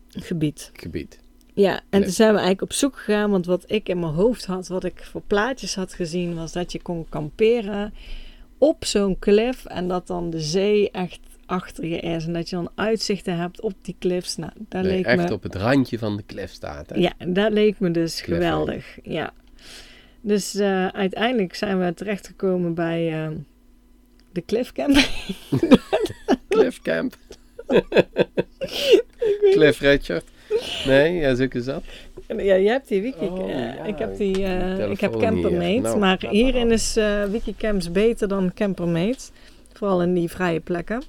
gebied. gebied. Ja, en Nee. toen zijn we eigenlijk op zoek gegaan, want wat ik in mijn hoofd had, wat ik voor plaatjes had gezien, was dat je kon kamperen op zo'n klif en dat dan de zee echt achter je is en dat je dan uitzichten hebt op die cliffs. Nou, dat Nee, leek echt me... op het randje van de cliff staat. Hè? Ja, dat leek me dus geweldig. Ja. Dus eh, uiteindelijk zijn we terechtgekomen bij eh, de Cliff Camp. Cliff Richard. Nee, ja, zo is dat. Ja, je hebt die wiki. Oh, eh, ja, ik heb die. eh, ik heb hier. Campermate. Nou, maar hierin is eh Wikicamps beter dan Campermate. Vooral in die vrije plekken.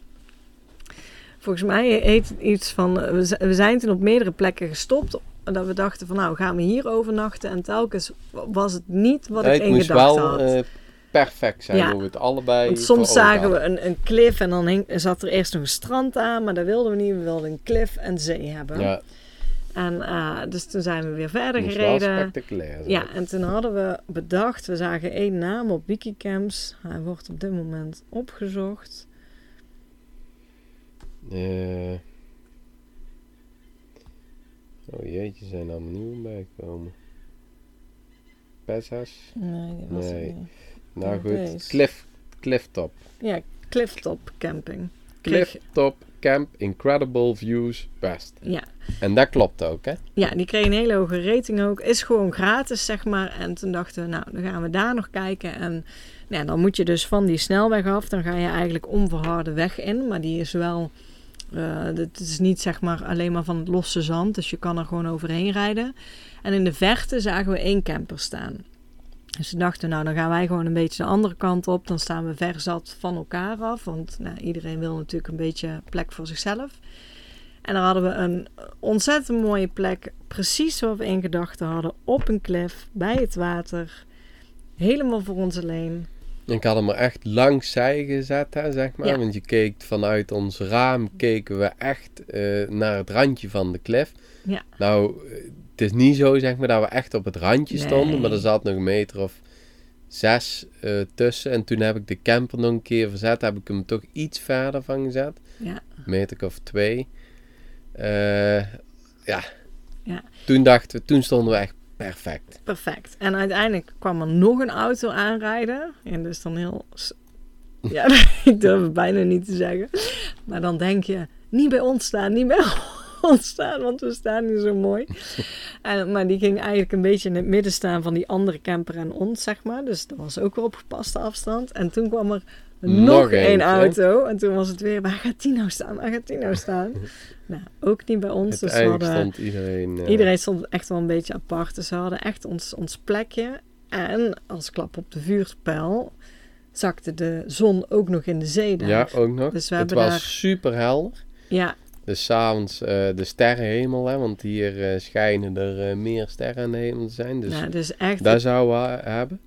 Volgens mij heet het iets van. We zijn toen op meerdere plekken gestopt. Dat we dachten van nou gaan we hier overnachten. En telkens was het niet wat ik in gedachten had. Perfect zijn Ja. hoe we het allebei Want soms zagen we een, een cliff en dan hing- zat er eerst nog een strand aan. Maar dat wilden we niet. We wilden een cliff en zee hebben. Ja, En eh, dus toen zijn we weer verder moest gereden. spectaculair. Ja, en toen hadden we bedacht, we zagen één naam op Wikicamps. Hij wordt op dit moment opgezocht. Eh. Oh jeetje, zijn er allemaal nieuwe bijgekomen. Pesas. Nee, die was Nee. niet. Nou goed, Cliff, Clifftop. Ja, Clifftop Camping. Clifftop Camp Incredible Views West. Ja. En dat klopt ook, hè? ja, die kreeg een hele hoge rating ook. Is gewoon gratis, zeg maar. En toen dachten we, nou, dan gaan we daar nog kijken. En nou ja, dan moet je dus van die snelweg af. Dan ga je eigenlijk onverharde weg in. Maar die is wel... eh, het is niet zeg maar alleen maar van het losse zand. Dus je kan er gewoon overheen rijden. En in de verte zagen we één camper staan. Dus we dachten, nou dan gaan wij gewoon een beetje de andere kant op. Dan staan we ver zat van elkaar af. Want nou, iedereen wil natuurlijk een beetje plek voor zichzelf. En dan hadden we een ontzettend mooie plek. Precies wat we in gedachten hadden. Op een klif, bij het water. Helemaal voor ons alleen. Ik had hem er echt langs zij gezet, hè, zeg maar. Ja. Want je keek vanuit ons raam, keken we echt eh, naar het randje van de klif. Ja. Nou, het is niet zo, zeg maar, dat we echt op het randje Nee. stonden. Maar er zat nog een meter of zes eh, tussen. En toen heb ik de camper nog een keer verzet. Heb ik hem toch iets verder van gezet. Ja. Een meter of twee. Eh, ja, Ja. Toen dachten we, toen stonden we echt perfect. Perfect. En uiteindelijk kwam er nog een auto aanrijden. En dus dan heel... Ja, ik durf het bijna niet te zeggen. Maar dan denk je, niet bij ons staan, niet bij ons staan, want we staan hier zo mooi. En, maar die ging eigenlijk een beetje in het midden staan van die andere camper en ons, zeg maar. Dus dat was ook weer op gepaste afstand. En toen kwam er nog, één auto. En toen was het weer, waar gaat die nou staan? Waar gaat die nou staan? nou, ook niet bij ons. Dus we Uiteindelijk hadden... stond iedereen... eh, Iedereen stond echt wel een beetje apart. Dus we hadden echt ons, ons plekje. En als klap op de vuurpijl zakte de zon ook nog in de zee daar. Ja, ook nog. Dus we het hebben was daar- super helder. Ja, Dus s'avonds eh de sterrenhemel, hè, want hier eh, schijnen er eh, meer sterren in de hemel te zijn. Dus echt... dat zouden we hebben.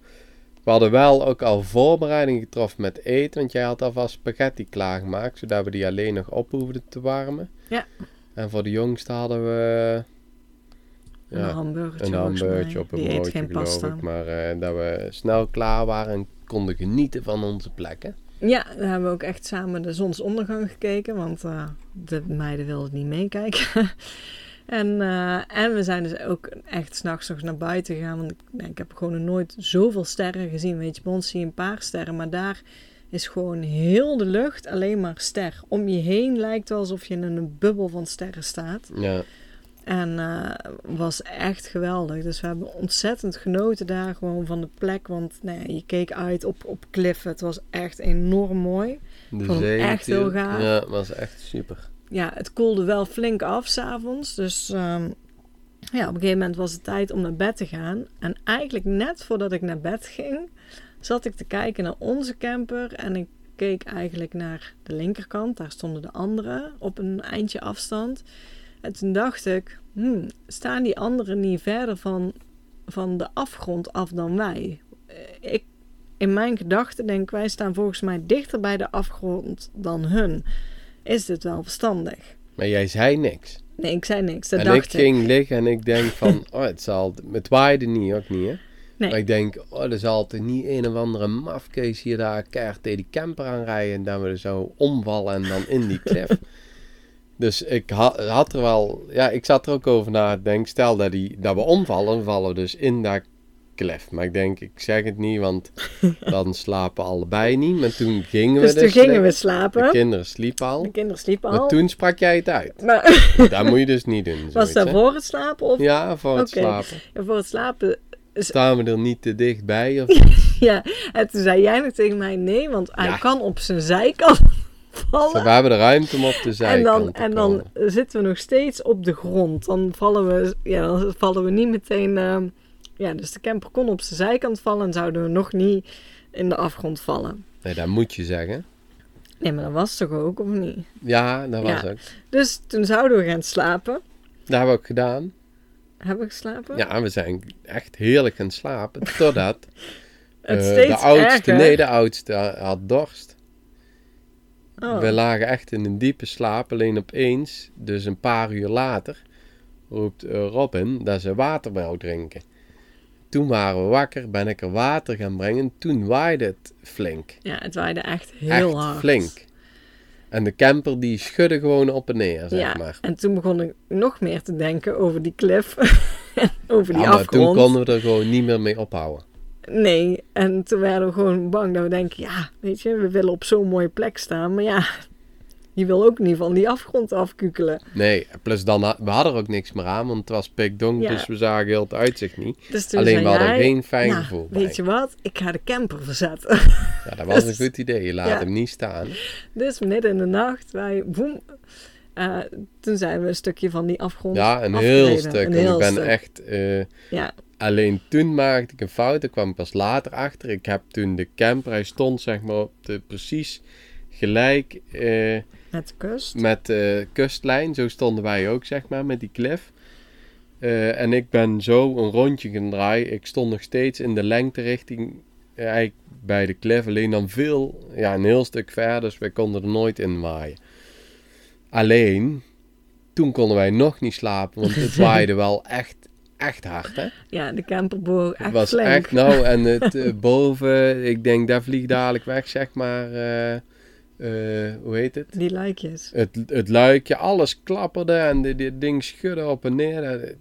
We hadden wel ook al voorbereiding getroffen met eten, want jij had alvast spaghetti klaargemaakt, zodat we die alleen nog op hoefden te warmen. Ja. En voor de jongste hadden we een ja, hamburgertje, een hamburgertje op een broodje, geloof pasta. ik. Maar dat we snel klaar waren en konden genieten van onze plekken. Ja, daar hebben we ook echt samen de zonsondergang gekeken. Want eh, de meiden wilden niet meekijken. en, eh, en we zijn dus ook echt s'nachts nog naar buiten gegaan. Want ik, ik heb gewoon nooit zoveel sterren gezien. Weet je, bij ons zie je een paar sterren. Maar daar is gewoon heel de lucht alleen maar ster. Om je heen lijkt wel alsof je in een bubbel van sterren staat. Ja, En eh was echt geweldig. Dus we hebben ontzettend genoten daar gewoon van de plek. Want nou ja, je keek uit op, op kliffen. Het was echt enorm mooi. de Vond zee echt heel gaaf. Ja, was echt super. Ja, het koelde wel flink af s'avonds. Dus ehm, ja, op een gegeven moment was het tijd om naar bed te gaan. En eigenlijk net voordat ik naar bed ging, zat ik te kijken naar onze camper. En ik keek eigenlijk naar de linkerkant. Daar stonden de anderen op een eindje afstand. En toen dacht ik, hmm, staan die anderen niet verder van, van de afgrond af dan wij? Eh, Ik, in mijn gedachten denk wij staan volgens mij dichter bij de afgrond dan hun. Is dit wel verstandig? Maar jij zei niks. Nee, ik zei niks. Dat en dacht ik ging liggen en ik denk van, oh, het zal, het waaide niet, ook niet, hè? Nee. Maar ik denk, oh, er zal toch niet een of andere mafkees hier daar keihard tegen die camper aanrijden en dat we er zo omvallen en dan in die klif. dus ik ha- had er wel, ja, ik zat er ook over na te denken, stel dat, die, dat we omvallen, dan vallen we dus in dat klif. Maar ik denk, ik zeg het niet, want dan slapen allebei niet. Maar toen gingen we Dus dus toen gingen we slapen. De kinderen sliepen al. De kinderen sliepen Maar al. toen sprak jij het uit. Maar Dat moet je dus niet doen. was dat hè? voor het slapen? Of Ja, voor het slapen. Ja, voor het slapen? Staan we er niet te dichtbij? Of... Ja. En toen zei jij nog tegen mij nee, want hij Ja. kan op zijn zijkant vallen. We hebben de ruimte om op de En zijkant dan, te en dan zitten we nog steeds op de grond. Dan vallen we, ja, dan vallen we niet meteen. ehm, ja, dus de camper kon op zijn zijkant vallen en zouden we nog niet in de afgrond vallen. Nee, dat moet je zeggen. Nee, maar dat was toch ook, of niet? Ja, dat was Ja. ook. Dus toen zouden we gaan slapen. Dat hebben we ook gedaan. Hebben we geslapen? Ja, we zijn echt heerlijk gaan slapen. Totdat Het eh, steeds de oudste, erger. nee, de oudste had dorst. Oh. We lagen echt in een diepe slaap. Alleen opeens, dus een paar uur later, roept eh, Robin dat ze water wou drinken. Toen waren we wakker, ben ik er water gaan brengen. Toen waaide het flink. Ja, het waaide echt heel echt hard. flink. En de camper die schudde gewoon op en neer, zeg ja, maar. en toen begon ik nog meer te denken over die klif. over die Ja, maar afgrond. toen konden we er gewoon niet meer mee ophouden. Nee, en toen werden we gewoon bang dat we denken, ja, weet je, we willen op zo'n mooie plek staan. Maar ja, je wil ook niet van die afgrond afkukelen. Nee, plus dan, we hadden er ook niks meer aan, want het was pikdonker, Ja. dus we zagen heel het uitzicht niet. Dus toen Alleen we hadden jij, geen fijn nou, gevoel bij. weet je wat, ik ga de camper verzetten. Ja, dat was een goed idee, je laat Ja. hem niet staan. dus midden in de nacht, wij, boem, eh, toen zijn we een stukje van die afgrond Ja, een afgereden. heel stuk. Een en heel ik ben stuk. echt... eh, Ja, alleen toen maakte ik een fout, daar kwam ik pas later achter. Ik heb toen de camper, hij stond zeg maar op de precies gelijk eh, met de kust. met de kustlijn. Zo stonden wij ook zeg maar, met die klif. Eh, en ik ben zo een rondje gaan draaien. Ik stond nog steeds in de lengte richting eh, eigenlijk bij de klif. Alleen dan veel, ja, een heel stuk ver. Dus wij konden er nooit in waaien. Alleen, toen konden wij nog niet slapen. Want het waaide wel echt, echt hard, hè? Ja, de camper boog echt Het was flink. echt, nou, en het eh, boven, ik denk, daar vliegt dadelijk weg, zeg maar. eh, eh, hoe heet het? Die lijkjes. Het, het luikje, alles klapperde en dit ding schudde op en neer.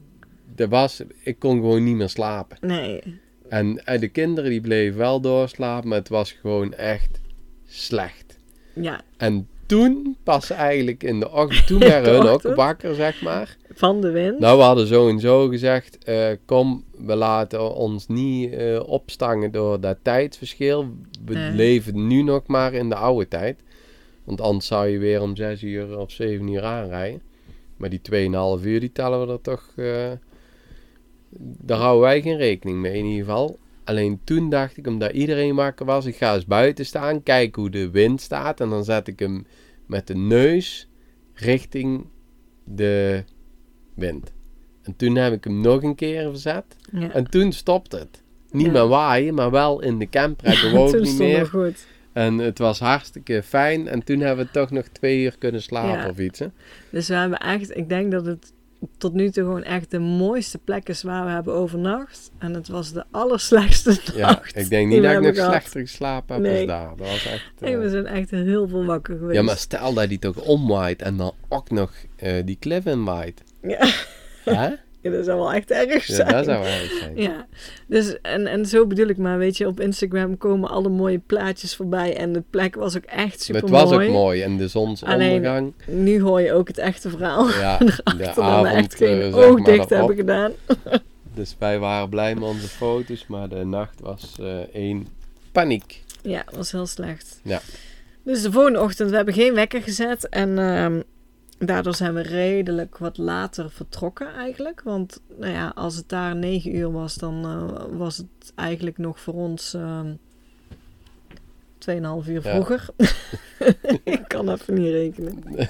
Dat was, ik kon gewoon niet meer slapen. Nee. En, en de kinderen die bleven wel doorslapen, maar het was gewoon echt slecht. Ja, En toen pas eigenlijk in de ochtend, toen werden hun ook wakker, zeg maar. Van de wind. Nou, we hadden zo en zo gezegd, eh, kom, we laten ons niet eh, opstangen door dat tijdsverschil. We Nee. leven nu nog maar in de oude tijd. Want anders zou je weer om 6 uur of 7 uur aanrijden. Maar die 2,5 uur, die tellen we er toch... eh, daar houden wij geen rekening mee in ieder geval. Alleen toen dacht ik, omdat iedereen wakker was, ik ga eens buiten staan, kijken hoe de wind staat. En dan zet ik hem met de neus richting de wind. En toen heb ik hem nog een keer verzet. ja. En toen stopte het. Niet Ja. meer waaien, maar wel in de camper. Hij bewoog toen niet meer. goed. En het was hartstikke fijn. En toen hebben we toch nog twee uur kunnen slapen of iets. Hè? Dus we hebben echt, ik denk dat het tot nu toe gewoon echt de mooiste plek is waar we hebben overnacht. En het was de allerslechtste Ja, nacht. ik denk die niet we dat ik nog gehad. slechter geslapen heb Nee. als daar. Dat was echt... Nee, eh, we zijn echt heel veel wakker geweest. Ja, maar stel dat hij toch omwaait en dan ook nog eh, die cliff inwaait. Ja, ja, dat zou wel echt erg Ja, zijn. dat zou erg zijn. Ja, dus en, en zo bedoel ik maar, weet je, op Instagram komen alle mooie plaatjes voorbij en de plek was ook echt super het was ook mooi en de zonsondergang. Nu hoor je ook het echte verhaal. Ja, de avond echt eh, geen zeg oog dicht hebben gedaan. Dus wij waren blij met onze foto's, maar de nacht was eh één paniek. Ja, was heel slecht. Ja. Dus de volgende ochtend, we hebben geen wekker gezet en ehm, daardoor zijn we redelijk wat later vertrokken eigenlijk. Want nou ja, als het daar 9 uur was, dan eh, was het eigenlijk nog voor ons ehm 2,5 uur Ja. vroeger. Ik kan even niet rekenen.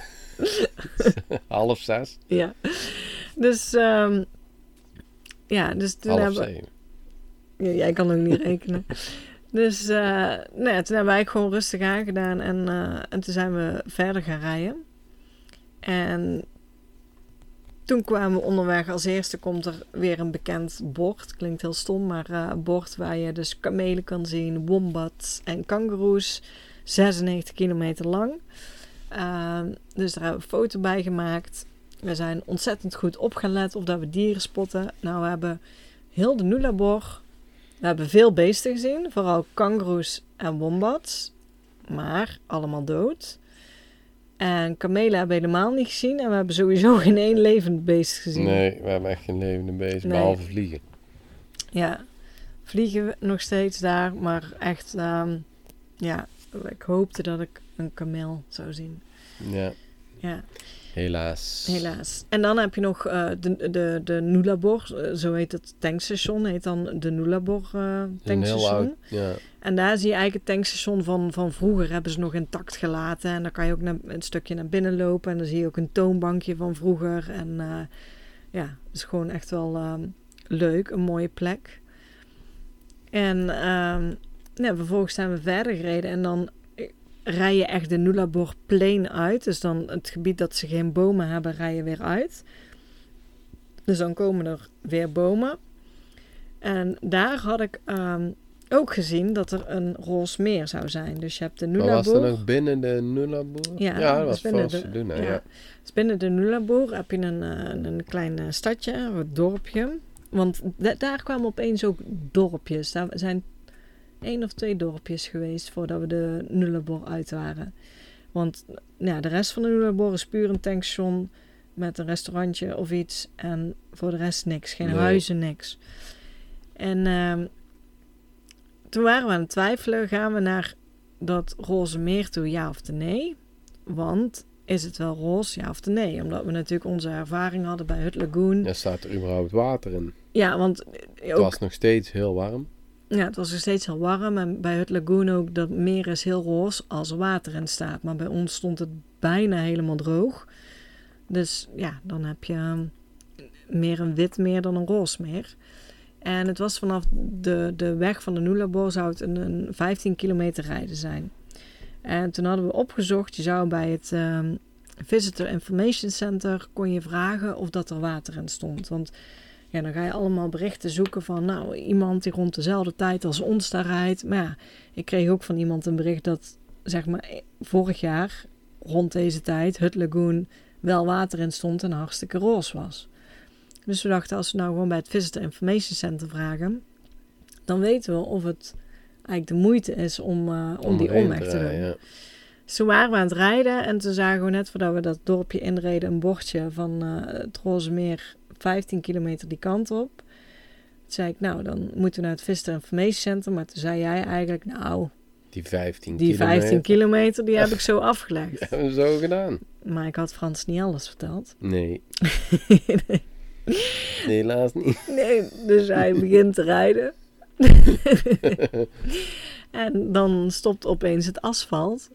Half zes, Ja. Dus, ehm, ja, dus toen half hebben zeven. Ja, jij kan ook niet rekenen. Dus eh, nou ja, toen hebben wij gewoon rustig aangedaan en, eh, en toen zijn we verder gaan rijden. En toen kwamen we onderweg. Als eerste komt er weer een bekend bord. Klinkt heel stom, maar eh, een bord waar je dus kamelen kan zien, wombats en kangoeroes. 96 kilometer lang. Ehm, dus daar hebben we een foto bij gemaakt. We zijn ontzettend goed op gaan letten of dat we dieren spotten. Nou, we hebben heel de Nullarbor. We hebben veel beesten gezien, vooral kangoeroes en wombats, maar allemaal dood. En kamelen hebben we helemaal niet gezien en we hebben sowieso geen één levend beest gezien. Nee, we hebben echt geen levende beest, Nee. behalve vliegen. Ja, vliegen we nog steeds daar, maar echt, ehm, ja, ik hoopte dat ik een kameel zou zien. Ja, Ja, helaas. helaas. En dan heb je nog eh, de, de, de Nullarbor, eh, zo heet het tankstation, heet dan de eh is een heel tankstation. oud, ja. En daar zie je eigenlijk het tankstation van, van vroeger hebben ze nog intact gelaten. En dan kan je ook naar, een stukje naar binnen lopen. En dan zie je ook een toonbankje van vroeger. En eh, ja, het is gewoon echt wel ehm, leuk. Een mooie plek. En ehm, ja, vervolgens zijn we verder gereden. En dan eh, rij je echt de Nullarbor Plain uit. Dus dan het gebied dat ze geen bomen hebben, rij je weer uit. Dus dan komen er weer bomen. En daar had ik ehm, ook gezien dat er een roze meer zou zijn. Dus je hebt de Maar was Nullarbor. dat nog binnen de Nullarbor? Ja, ja dat dat was binnen de- doen. ja. Ja. Dus binnen de Nullarbor heb je een, eh, een klein eh, stadje, een dorpje. Want da- daar kwamen opeens ook dorpjes. Daar zijn één of twee dorpjes geweest voordat we de Nullarbor uit waren. Want ja, de rest van de Nullarbor is puur een tankstation met een restaurantje of iets. En voor de rest niks. Geen Nee. huizen, niks. En ehm, toen waren we aan het twijfelen. Gaan we naar dat roze meer toe, ja of nee? Want is het wel roze, ja of nee? Omdat we natuurlijk onze ervaring hadden bij Hut Lagoon. Ja, Er staat er überhaupt water in. want Het ook, was nog steeds heel warm. Ja, het was nog steeds heel warm. En bij Hut Lagoon ook, dat meer is heel roze als er water in staat. Maar bij ons stond het bijna helemaal droog. Dus ja, dan heb je ehm, meer een wit meer dan een roze meer. En het was vanaf de, de weg van de Nullarbor zou het een, een 15 kilometer rijden zijn. En toen hadden we opgezocht, je zou bij het ehm, Visitor Information Center kon je vragen of dat er water in stond. Want ja, dan ga je allemaal berichten zoeken van nou, iemand die rond dezelfde tijd als ons daar rijdt. Maar ja, ik kreeg ook van iemand een bericht dat zeg maar, vorig jaar rond deze tijd Hut Lagoon wel water in stond en hartstikke roze was. Dus we dachten, als we nou gewoon bij het Visitor Information Center vragen, dan weten we of het eigenlijk de moeite is om, uh, om, die omweg te, doen. Ja. Dus toen waren we aan het rijden en toen zagen we net voordat we dat dorpje inreden een bordje van uh, het Roze Meer 15 kilometer die kant op. Toen zei ik, nou dan moeten we naar het Visitor Information Center. Maar toen zei jij eigenlijk, nou... Die 15 die kilometer. 15 kilometer, die heb ik zo afgelegd. Die hebben we zo gedaan. Maar ik had Frans niet alles verteld. Nee. nee. Helaas niet. Nee, dus hij begint te rijden. en dan stopt opeens het asfalt.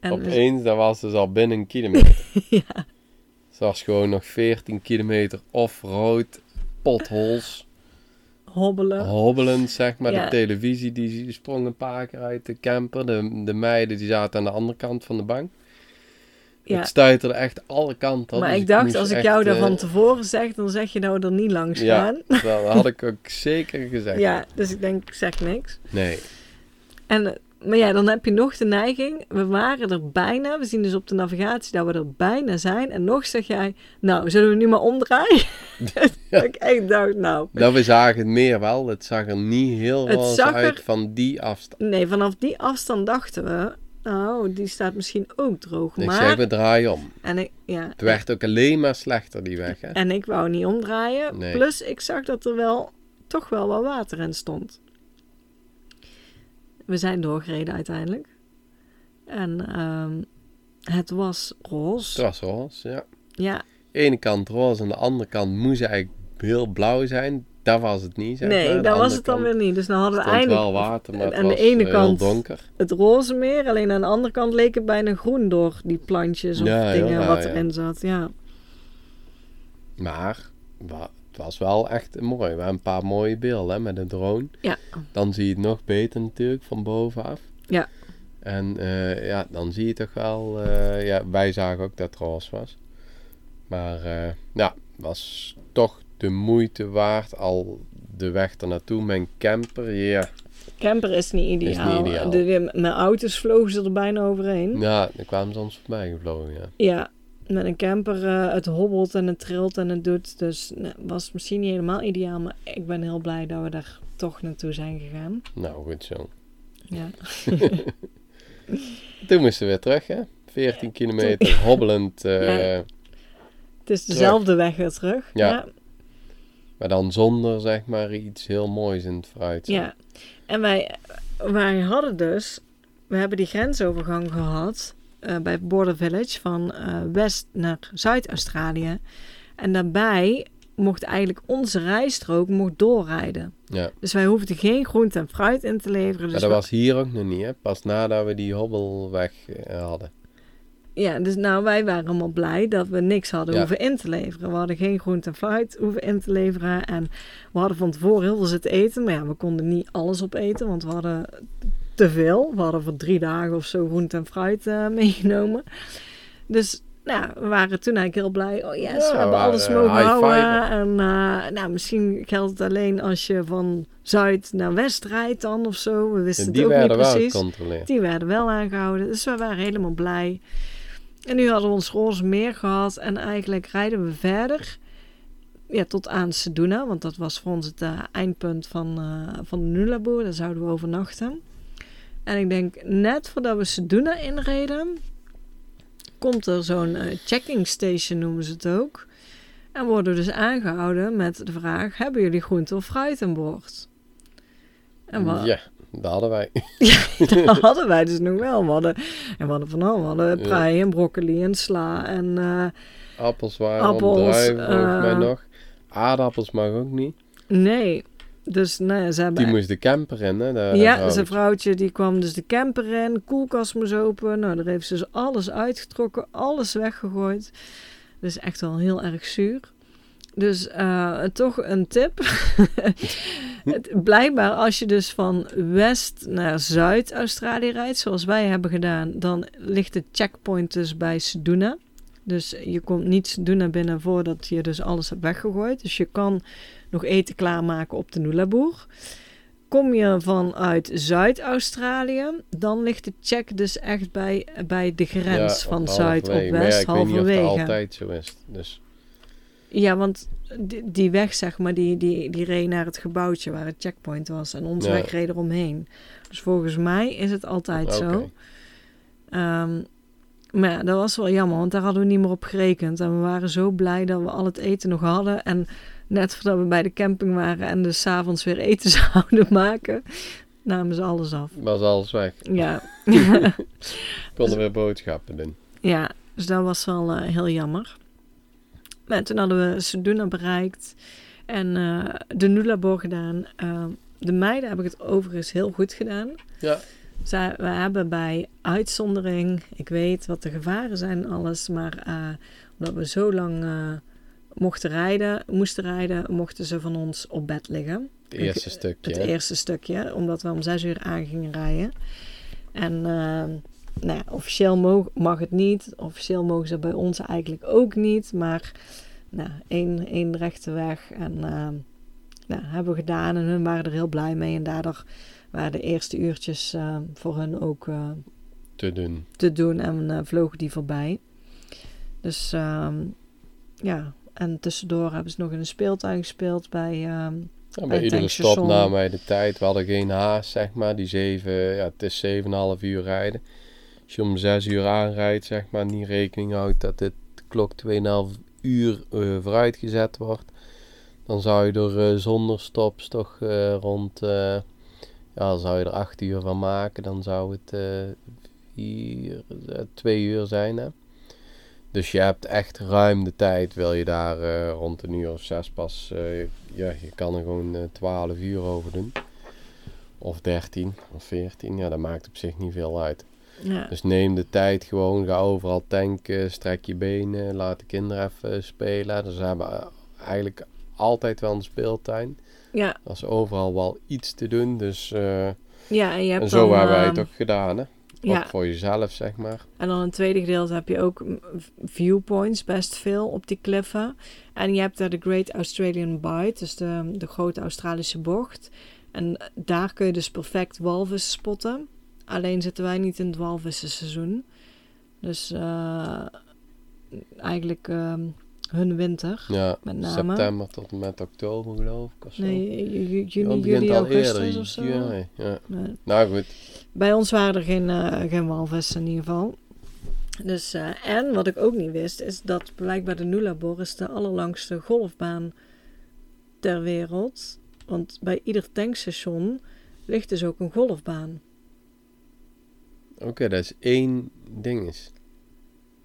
En opeens, dat was dus al binnen een kilometer. ja. Het was gewoon nog 14 kilometer off-road, potholes. Hobbelen. Hobbelend, zeg maar. Ja. De televisie die sprong een paar keer uit de camper. De, de meiden die zaten aan de andere kant van de bank. Ja. Het stuiterde echt alle kanten. Maar dus ik dacht, als ik jou daar van tevoren zeg, dan zeg je nou er niet langs gaan. Ja, dat had ik ook zeker gezegd. Ja, dus ik denk, ik zeg niks. Nee. En, maar ja, dan heb je nog de neiging, we waren er bijna, we zien dus op de navigatie dat we er bijna zijn. En nog zeg jij, nou, zullen we nu maar omdraaien? ja. ik echt dacht, nou. Nou, we zagen het meer wel. Het zag er niet heel roze uit er... van die afstand. Nee, vanaf die afstand dachten we, nou, die staat misschien ook droog. Ik maar... zeg, we draaien om. En ik, ja, het werd ook alleen maar slechter, die weg. Hè? En ik wou niet omdraaien. Nee. Plus, ik zag dat er wel toch wel wat water in stond. We zijn doorgereden uiteindelijk. En um, het was roze. Het was roze, ja. Ja. De ene kant roze en de andere kant moest eigenlijk heel blauw zijn. Dat was het niet. Zeg nee, maar. dat was het dan weer niet. Dus dan hadden we eindelijk. wel water, maar het aan was de ene heel kant donker. het roze meer, alleen aan de andere kant leek het bijna groen door die plantjes of Ja, dingen wat ja. erin zat. Ja. Maar was wel echt mooi. We hebben een paar mooie beelden hè, met een drone. Ja. Dan zie je het nog beter natuurlijk van bovenaf. Ja. En eh, ja, dan zie je toch wel... eh, ja, wij zagen ook dat het roze was. Maar eh, ja, was toch de moeite waard al de weg ernaartoe. Mijn camper, ja. Camper is niet Is ideaal. niet ideaal. De, de- mijn auto's vlogen ze er bijna overheen. Ja, daar kwamen ze ons voorbij gevlogen, ja. Ja, met een camper, eh, het hobbelt en het trilt en het doet. Dus nou, was misschien niet helemaal ideaal, maar ik ben heel blij dat we daar toch naartoe zijn gegaan. Nou, goed zo. Ja, Toen moesten we weer terug, hè. 14 kilometer hobbelend. eh, Ja. het is dezelfde weg weer terug. Ja. ja. Maar dan zonder, zeg maar, iets heel moois in het vooruit. Ja, en wij, wij hadden dus, we hebben die grensovergang gehad eh, bij Border Village van eh, West naar Zuid-Australië. En daarbij mocht eigenlijk onze rijstrook mocht doorrijden. Ja. Dus wij hoefden geen groente en fruit in te leveren. Dus Maar dat we- was hier ook nog niet, hè. Pas nadat we die hobbelweg eh, hadden. Ja, dus nou, wij waren allemaal blij dat we niks hadden Ja. hoeven in te leveren. We hadden geen groente en fruit hoeven in te leveren. En we hadden van tevoren heel veel zitten eten. Maar ja, we konden niet alles opeten, want we hadden te veel. We hadden voor drie dagen of zo groente en fruit eh, meegenomen. Dus nou, we waren toen eigenlijk heel blij. Oh yes, Ja, we hebben alles eh, mogen high houden. En eh, nou, misschien geldt het alleen als je van zuid naar west rijdt dan of zo. We wisten En het ook niet precies. Die werden wel aangehouden. Dus we waren helemaal blij. En nu hadden we ons roze meer gehad. En eigenlijk rijden we verder. Ja, tot aan Seduna. Want dat was voor ons het eh, eindpunt van, eh, van de Nulaboer. Daar zouden we overnachten. En ik denk, net voordat we Seduna inreden... komt er zo'n eh, checking station, noemen ze het ook. En worden we dus aangehouden met de vraag... hebben jullie groente of fruit aan boord? En we, Ja, dat hadden wij. dat hadden wij dus nog wel. We hadden, en we hadden van alles. We hadden Ja. prei en broccoli en sla en eh, Appels waren Appels, druiven volgens mij eh, nog. Aardappels mag ook niet. nee. Dus nee, ze hebben... Die moest de camper in, hè. de- ja, vrouwtje. zijn vrouwtje die kwam dus de camper in, koelkast moest open. Nou, daar heeft ze dus alles uitgetrokken, alles weggegooid. Dus echt wel heel erg zuur. Dus eh, toch een tip. Het- blijkbaar als je dus van West naar Zuid-Australië rijdt, zoals wij hebben gedaan, dan ligt de checkpoint dus bij Seduna. Dus je komt niet Seduna binnen voordat je dus alles hebt weggegooid. Dus je kan nog eten klaarmaken op de Nulaboer. kom je vanuit Zuid-Australië, dan ligt de check dus echt bij, bij de grens Ja, van Zuid op. Maar West, ja, ik weet niet of halverwege. dat altijd zo is. Dus Ja, want die, die weg, zeg maar, die, die, die reed naar het gebouwtje waar het checkpoint was. En onze Ja. weg reed eromheen. Dus volgens mij is het altijd zo. Maar ja, dat was wel jammer, want daar hadden we niet meer op gerekend. En we waren zo blij dat we al het eten nog hadden. En net voordat we bij de camping waren en dus 's avonds weer eten zouden maken, namen ze alles af. was alles weg. Ja, Konden weer boodschappen doen. ja dus dat was wel eh, heel jammer. Maar toen hadden we Seduna bereikt en eh, de Nulabor gedaan. Eh, de meiden hebben het overigens heel goed gedaan. Ja. Zij, we hebben bij uitzondering, ik weet wat de gevaren zijn en alles, maar eh, omdat we zo lang eh, mochten rijden, moesten rijden, mochten ze van ons op bed liggen. Het eerste stukje. Het hè? eerste stukje, omdat we om zes uur aan gingen rijden. En eh, nou ja, officieel mag het niet. Officieel mogen ze bij ons eigenlijk ook niet. Maar nou, één, één rechte weg. En nou, hebben we gedaan. En hun waren er heel blij mee. En daardoor waren de eerste uurtjes eh, voor hun ook eh, Te doen. te doen. En eh, vlogen die voorbij. Dus ehm, ja, en tussendoor hebben ze nog in een speeltuin gespeeld bij... ehm, Ja, Bij iedere stop namen wij de tijd. We hadden geen haast, zeg maar. Die zeven, ja, het is 7,5 uur rijden. Als je om 6 uur aanrijdt, zeg maar, niet rekening houdt dat dit de klok 2,5 uur eh, vooruitgezet wordt. Dan zou je er zonder stops toch rond, ja, zou je er 8 uur van maken. Dan zou het vier, eh, 2 uur zijn, hè. Dus je hebt echt ruim de tijd, wil je daar eh, rond een uur of zes pas, ja, je kan er gewoon 12 uur over doen. Of 13 of 14, ja, dat maakt op zich niet veel uit. ja, Dus neem de tijd gewoon, ga overal tanken, strek je benen, laat de kinderen even spelen. Dus ze hebben eigenlijk altijd wel een speeltuin. Ja, Er is overal wel iets te doen, dus eh, ja, en je hebt en zo dan, hebben wij het ehm, ook gedaan, hè. Ja, Ook voor jezelf, zeg maar. En dan in het tweede gedeelte heb je ook mm, viewpoints, best veel op die kliffen. En je hebt daar de Great Australian Bight, dus de, de grote Australische bocht. En daar kun je dus perfect walvissen spotten. Alleen zitten wij niet in het walvissenseizoen. Dus eh, eigenlijk ehm, hun winter. Ja, Met name. september tot en met oktober geloof ik of zo. Nee, juni, juli, al augustus eerder, of zo. juni, ja. Nee. Nou goed, Bij ons waren er geen, eh, geen walvissen in ieder geval. Dus, eh, en wat ik ook niet wist, is dat blijkbaar de Nullarbor is de allerlangste golfbaan ter wereld. Want bij ieder tankstation ligt dus ook een golfbaan. oké, dat is één ding is.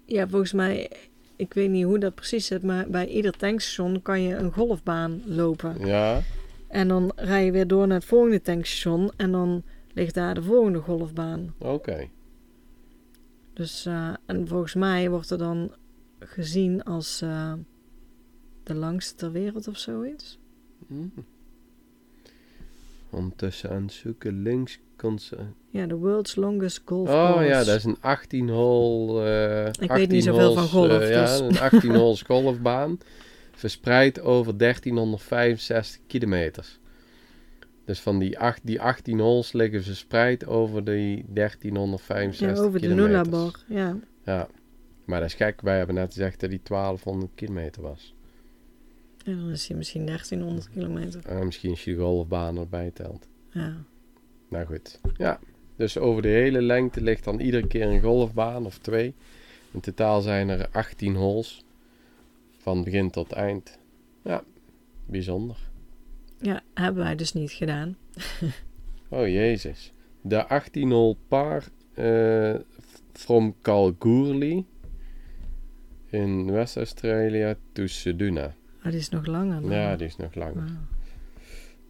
Ja, volgens mij, ik weet niet hoe dat precies zit, maar bij ieder tankstation kan je een golfbaan lopen. Ja, En dan rij je weer door naar het volgende tankstation en dan ligt daar de volgende golfbaan. oké. Dus, eh, en volgens mij wordt er dan gezien als eh, de langste ter wereld of zoiets. Mm. Ondertussen aan het zoeken, links. Ja, de world's longest golf Oh course. ja, dat is een 18 hole... eh Ik 18 weet niet zoveel van golf, eh, ja, dus. een 18 holes golfbaan. Verspreid over 1365 kilometers. Dus van die, acht, die 18 holes liggen verspreid over die 1365 Ja, over de. Nullarbor. Ja. Ja, maar dat is gek. Wij hebben net gezegd dat die 1200 kilometer was. En dan is hij misschien 1300 kilometer. Ah, misschien als je de golfbaan erbij telt. Ja. Nou goed. Ja, dus over de hele lengte ligt dan iedere keer een golfbaan of twee. In totaal zijn er 18 holes. Van begin tot eind. Ja, bijzonder. ja, hebben wij dus niet gedaan. Oh jezus. De 18 hole par eh, from Kalgoorlie in West-Australia to Seduna. Maar die is nog langer. dan- Ja, die is nog langer.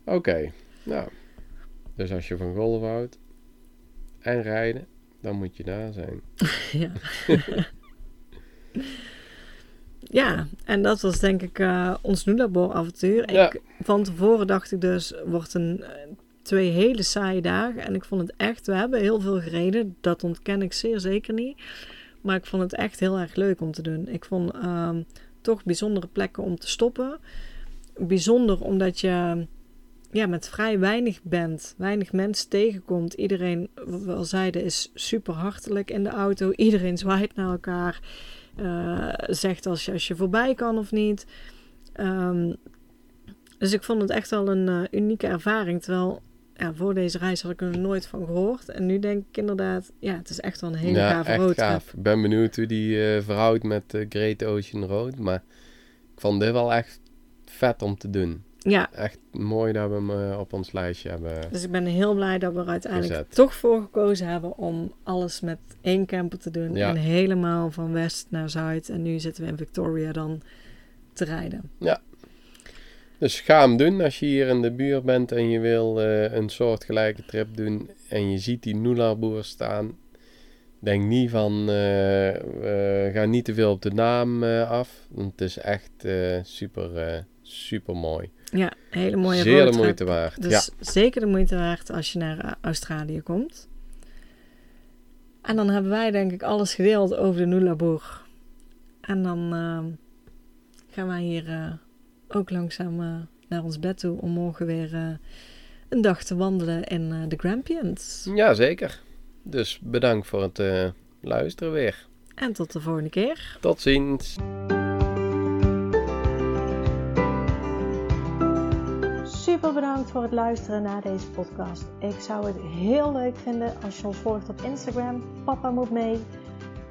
Wauw. Oké, nou. Dus als je van golf houdt en rijden, dan moet je daar zijn. ja. ja, en dat was denk ik eh, ons Nullarbor avontuur. Ja. Ik, van tevoren dacht ik dus, wordt een eh, twee hele saaie dagen. En ik vond het echt, we hebben heel veel gereden. Dat ontken ik zeer zeker niet. Maar ik vond het echt heel erg leuk om te doen. Ik vond ehm, toch bijzondere plekken om te stoppen. Bijzonder omdat je ja, met vrij weinig bent, weinig mensen tegenkomt. Iedereen, wat we zeiden, is super hartelijk in de auto. Iedereen zwaait naar elkaar. Uh, zegt als je, als je voorbij kan of niet. Um, dus ik vond het echt wel een uh, unieke ervaring. Terwijl ja, voor deze reis had ik er nooit van gehoord. En nu denk ik inderdaad, ja, het is echt wel een hele ja, gave roadtrip. Ik ben benieuwd hoe die uh, verhoudt met uh, Great Ocean Road. Maar ik vond dit wel echt vet om te doen. Ja. Echt mooi dat we hem uh, op ons lijstje hebben Dus ik ben heel blij dat we er uiteindelijk toch voor gekozen hebben om alles met één camper te doen. Ja. En helemaal van west naar zuid. En nu zitten we in Victoria dan te rijden. Ja, dus ga hem doen als je hier in de buurt bent en je wil uh, een soortgelijke trip doen en je ziet die Noelarboer staan. Denk niet van, uh, ga niet te veel op de naam af. Want het is echt super, super mooi. Ja, hele mooie Zeer de moeite waard. Dus ja. zeker de moeite waard als je naar Australië komt. En dan hebben wij denk ik alles gedeeld over de Noelarboer. En dan gaan wij hier ook langzaam uh, naar ons bed toe om morgen weer uh, een dag te wandelen in uh, de Grampians. Ja, zeker. Dus bedankt voor het luisteren weer. En tot de volgende keer. Tot ziens. Super bedankt voor het luisteren naar deze podcast. Ik zou het heel leuk vinden als je ons volgt op Instagram. Papa moet mee.